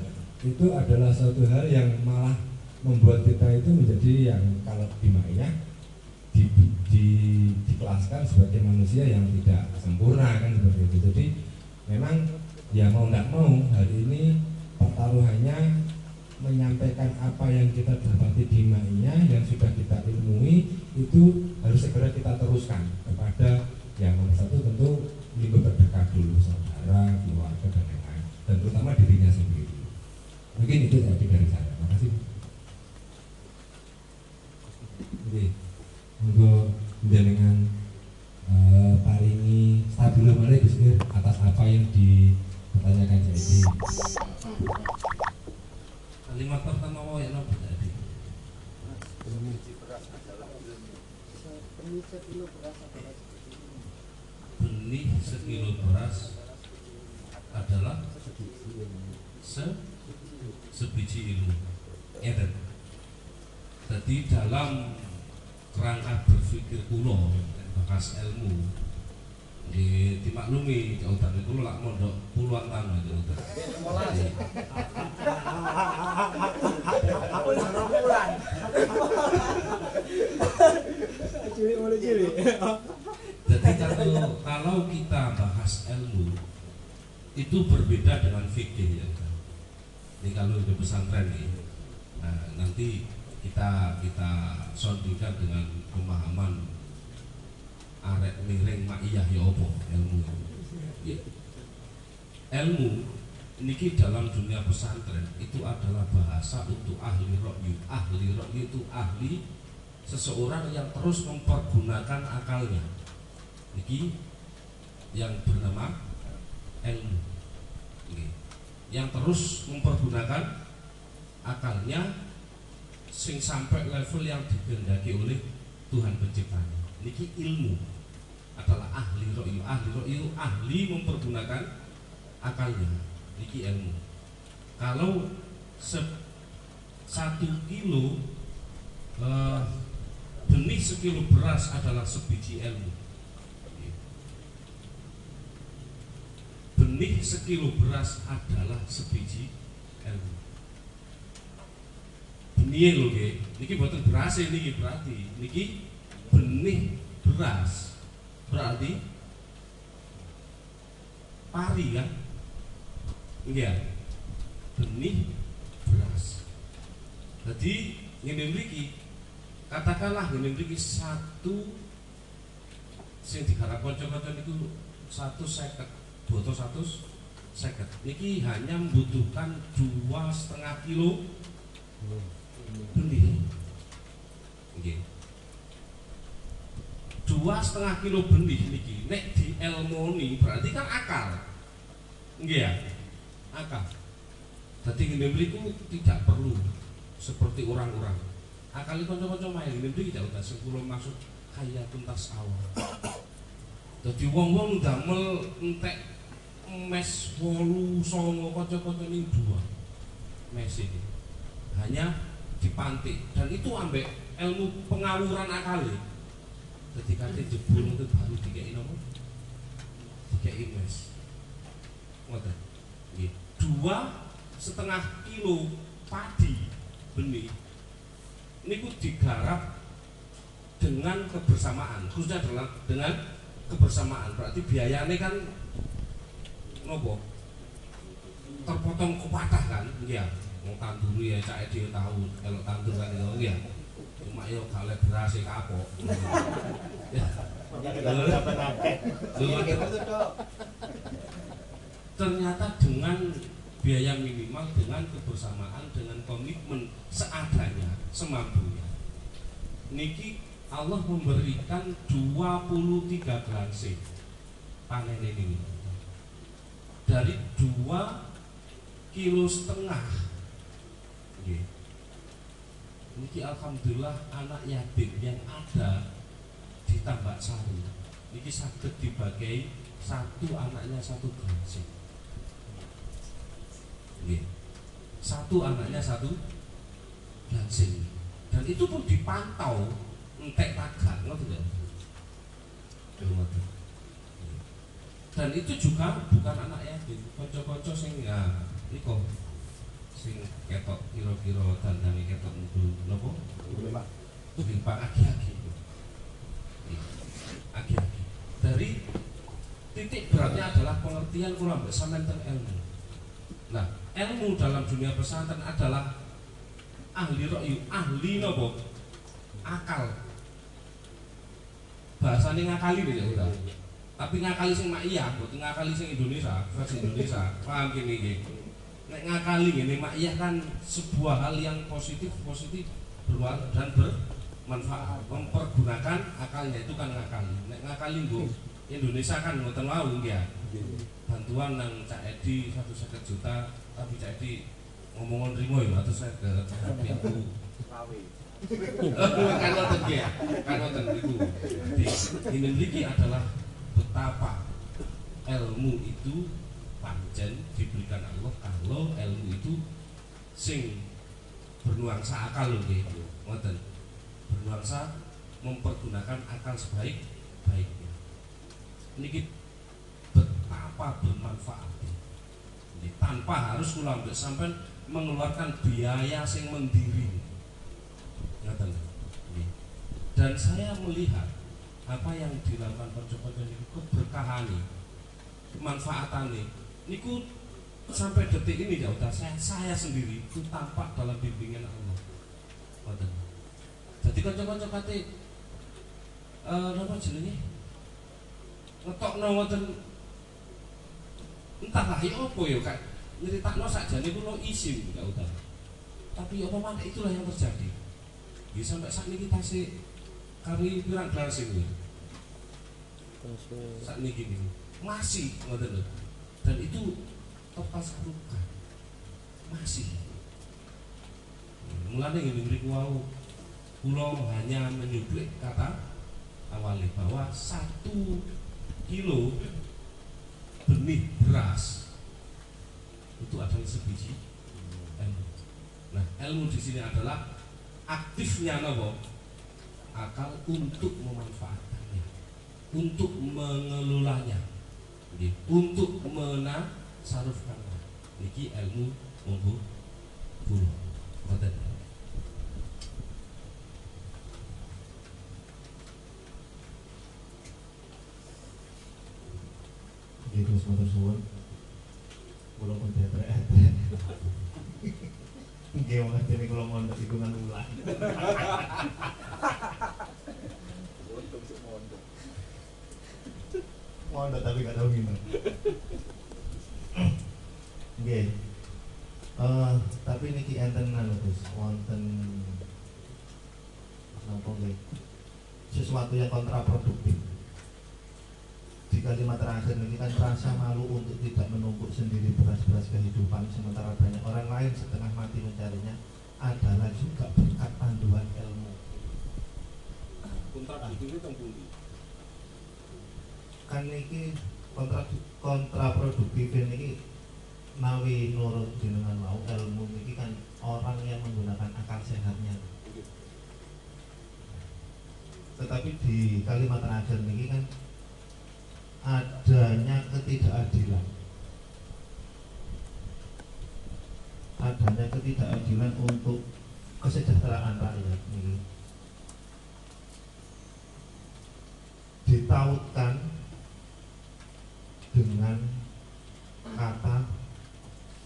itu adalah suatu hal yang malah membuat kita itu menjadi yang kalau di Maya di, di, dikelaskan sebagai manusia yang tidak sempurna kan seperti itu. Jadi memang ya mau nggak mau hari ini pertaruhannya menyampaikan apa yang kita dapati di Maya yang sudah kita ilmui itu harus segera kita teruskan kepada yang nomor satu tentu lingkup terdekat dulu saudara, keluarga dan lain-lain dan terutama dirinya sendiri. Mungkin itu tadi dari saya. Terima kasih. Untuk jenengan uh, paringi stabilo malih Gus atas apa yang dipertanyakan jadi. Kalimat pertama mau yang apa tadi? Benih sekilo beras adalah se sebiji ilmu. Ngeten. Jadi dalam kerangka berpikir kuno bekas ilmu. Di dimaklumi jauhan itu lak mondok puluhan tahun itu Aku lima bulan. Cilik mulai cilik. jadi kalau kalau kita bahas ilmu itu berbeda dengan fikih ya. Ini kalau di pesantren nih. Nah, nanti kita kita sondingkan dengan pemahaman arek miring ma'iyah ya apa? Ilmu. Ya. ilmu niki dalam dunia pesantren itu adalah bahasa untuk ahli rokyu. Ahli rokyu itu ahli seseorang yang terus mempergunakan akalnya. Niki yang bernama ilmu. Yang terus mempergunakan akalnya sing sampai level yang dikehendaki oleh Tuhan penciptanya. Niki ilmu adalah ahli ro'yu. Ahli ro'yu ahli mempergunakan akalnya. Niki ilmu. Kalau se satu kilo eh, benih sekilo beras adalah sebiji ilmu. Benih sekilo beras adalah sebiji ilmu benih lho nggih. Niki boten beras niki berarti. Niki benih beras. Berarti pari kan? Nggih ya. Benih beras. Jadi ngene mriki katakanlah ngene mriki satu sing digarap kanca-kanca niku satu seket botol satu seket niki hanya membutuhkan dua setengah kilo benih Nggih. dua setengah kilo benih niki nek di elmoni berarti kan akal. Nggih ya? Akal. Jadi ngene mriku tidak perlu seperti orang-orang. Akal itu kanca-kanca main ngene mriki tidak usah sepuluh masuk kaya tuntas awal. Jadi wong-wong damel entek mes wolu songo kocok-kocok ini dua mes ini. Hanya dipantik. Dan itu ambek ilmu pengawuran akal kate jebul itu baru dikei nopo? Dikei mes ngoten. Dua setengah kilo padi benih niku digarap dengan kebersamaan. Khususnya dalam dengan kebersamaan. Berarti biayanya kan nopo? Terpotong kepatah kan? Iya mau tanduri ya cak dia tahu kalau tandur kan itu iya cuma yo kalau beras ya kapok ya ternyata dengan biaya minimal dengan kebersamaan dengan komitmen seadanya semampunya niki Allah memberikan 23 granse panen ini. Dari 2 kilo setengah Nggih. Niki alhamdulillah anak yatim yang ada di Tambak Sari niki sakit dibagi satu anaknya satu granse Nggih. satu anaknya satu granse dan itu pun dipantau entek ngoten ya Ngoten. dan itu juga bukan anak yatim konco-konco sing ya niko sing ketok kira-kira dandane ketok mudu napa? Limpak aki-aki aki-aki dari titik beratnya adalah pengertian sampean tentang ilmu. Nah ilmu dalam dunia pesantren adalah ahli ra'yu ahli napa? Akal. Bahasanya ngakali nih ya udah tapi ngakali sing mak iya buat ngakali sing Indonesia versi Indonesia. Paham gini gini nek ngakali mak iya kan sebuah hal yang positif positif berwarna dan bermanfaat. Mempergunakan akalnya itu kan ngakali. Nek ngakali bu Indonesia kan ngoten wau ya bantuan nang Cak Edi satu seket juta tapi Cak Edi ngomong rimo ya atau saya ke tapi aku. Kan ngoten ya kan ngoten itu ini lagi adalah betapa ilmu itu pancen diberikan Allah kalau ilmu itu sing bernuansa akal loh nggih. Ngoten. Bernuansa mempergunakan akal sebaik baiknya. Niki betapa bermanfaatnya. Ini tanpa harus kula ambek sampean mengeluarkan biaya sing mendiri. Ngoten. Dan saya melihat apa yang dilakukan konco-konco niku keberkahan kemanfaatan niku sampai detik ini ya udah saya, saya sendiri itu tampak dalam bimbingan Allah. Ngoten. jadi konco-konco kate eh napa jenenge? Ngetokno ngoten. Entahlah ya apa ya kak nyeritakno sakjane kulo isim gak udah. Tapi apa mana itulah yang terjadi. Ya sampai saat ini kita sih kami pirang gelar sing kuwi. saat ini gini. Masih lho. Dan itu tepat sarukan masih. Mulane ngene mriku wau. Kula hanya menyublik kata awalnya bahwa satu kilo benih beras itu adalah sebiji ilmu. Nah, ilmu di sini adalah aktifnya nopo? Akal untuk memanfaatkannya, untuk mengelolanya, Nggih, untuk menasarufkannya. Niki ilmu monggo kula. Ngoten. Gitu semua suwun. Kula pun teatre. Nggih wong dene mondok iku kan ulah. Mondok tapi gak tahu gimana. Nggih. Eh, tapi niki enten anu Gus, wonten napa nggih? Sesuatu yang kontraproduktif di kalimat terakhir ini kan rasa malu untuk tidak menumpuk sendiri beras-beras kehidupan sementara banyak orang lain setengah mati mencarinya adalah juga berkat panduan ilmu kontrak itu pundi? Kan ini kontra kontraproduktif ini nawi nurut jenengan mau ilmu ini kan orang yang menggunakan akal sehatnya. Tetapi di kalimat terakhir ini kan adanya ketidakadilan. Adanya ketidakadilan untuk kesejahteraan rakyat ini ditautkan dengan kata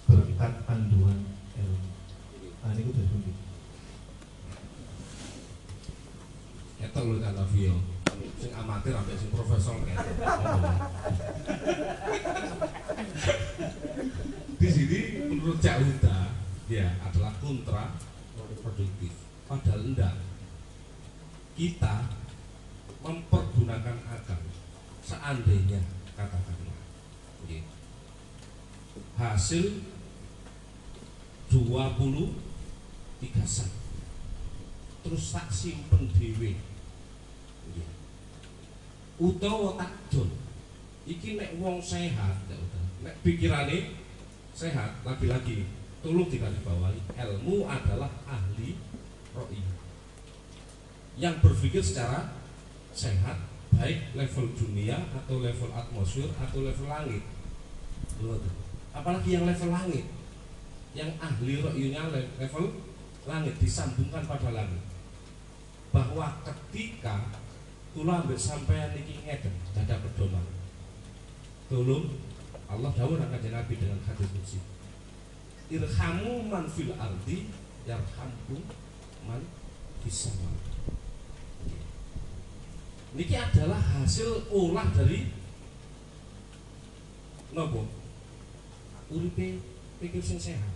berkat panduan ilmu. Nah ini udah bunyi. Ketok lho kan Vio. Sing amatir sampai sing profesor. Di sini menurut Cak Huda ya adalah kontra produktif. Padahal enggak. Kita mempergunakan akal seandainya katakanlah oke. Hasil 23 sak terus tak simpen dhewe. Nggih. utawa tak dol iki nek wong sehat ya nek pikirane sehat lagi-lagi tolong digarisbawahi ilmu adalah ahli roi. Yang berpikir secara sehat baik level dunia atau level atmosfer atau level langit. Loh, tuh. Apalagi yang level langit. Yang ahli ro'yunya level langit disambungkan pada langit. Bahwa ketika kula ambek sampean niki ngeten dada pedoman. Tolong Allah dawuh nang Nabi dengan hadis qudsi irhamu man fil ardi yarhamkum man sama. Niki adalah hasil olah dari nopo uripe pikir sing sehat.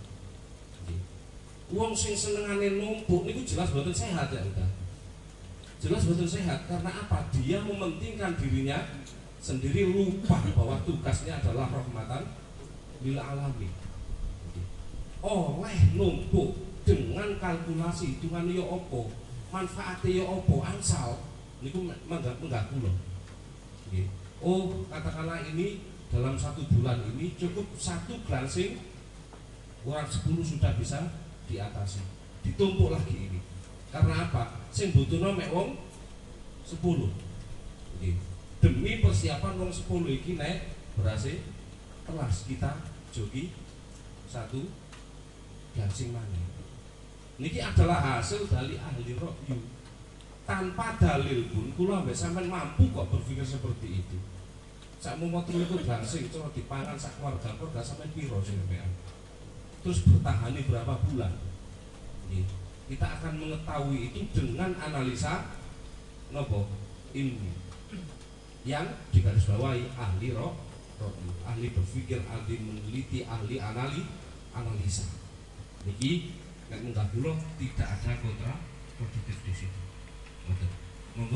Wong sing senengane numpuk niku jelas betul sehat ya udah. Jelas betul sehat karena apa? Dia mementingkan dirinya sendiri lupa bahwa tugasnya adalah rahmatan lil alamin. Oleh numpuk dengan kalkulasi hitungan yo opo, manfaatnya yo opo, angsal niku kula. Nggih. Oh, katakanlah ini dalam satu bulan ini cukup satu glansing kurang 10 sudah bisa diatasi. Ditumpuk lagi ini. Karena apa? Sing butuhno mek wong 10. Nggih. Demi persiapan wong 10 iki naik berhasil kelas kita jogi satu glansing mana. Niki adalah hasil dari ahli rokyu tanpa dalil pun kula sampean mampu kok berpikir seperti itu. Sakmu mau telu sih itu cara diparan sak keluarga kok gak sampai piro sing Terus bertahan ini berapa bulan? ini Kita akan mengetahui itu dengan analisa nopo ilmu yang digarisbawahi ahli roh, roh ahli berpikir, ahli meneliti, ahli analis analisa. jadi yang munggah tidak ada kontra produktif di situ. Monggo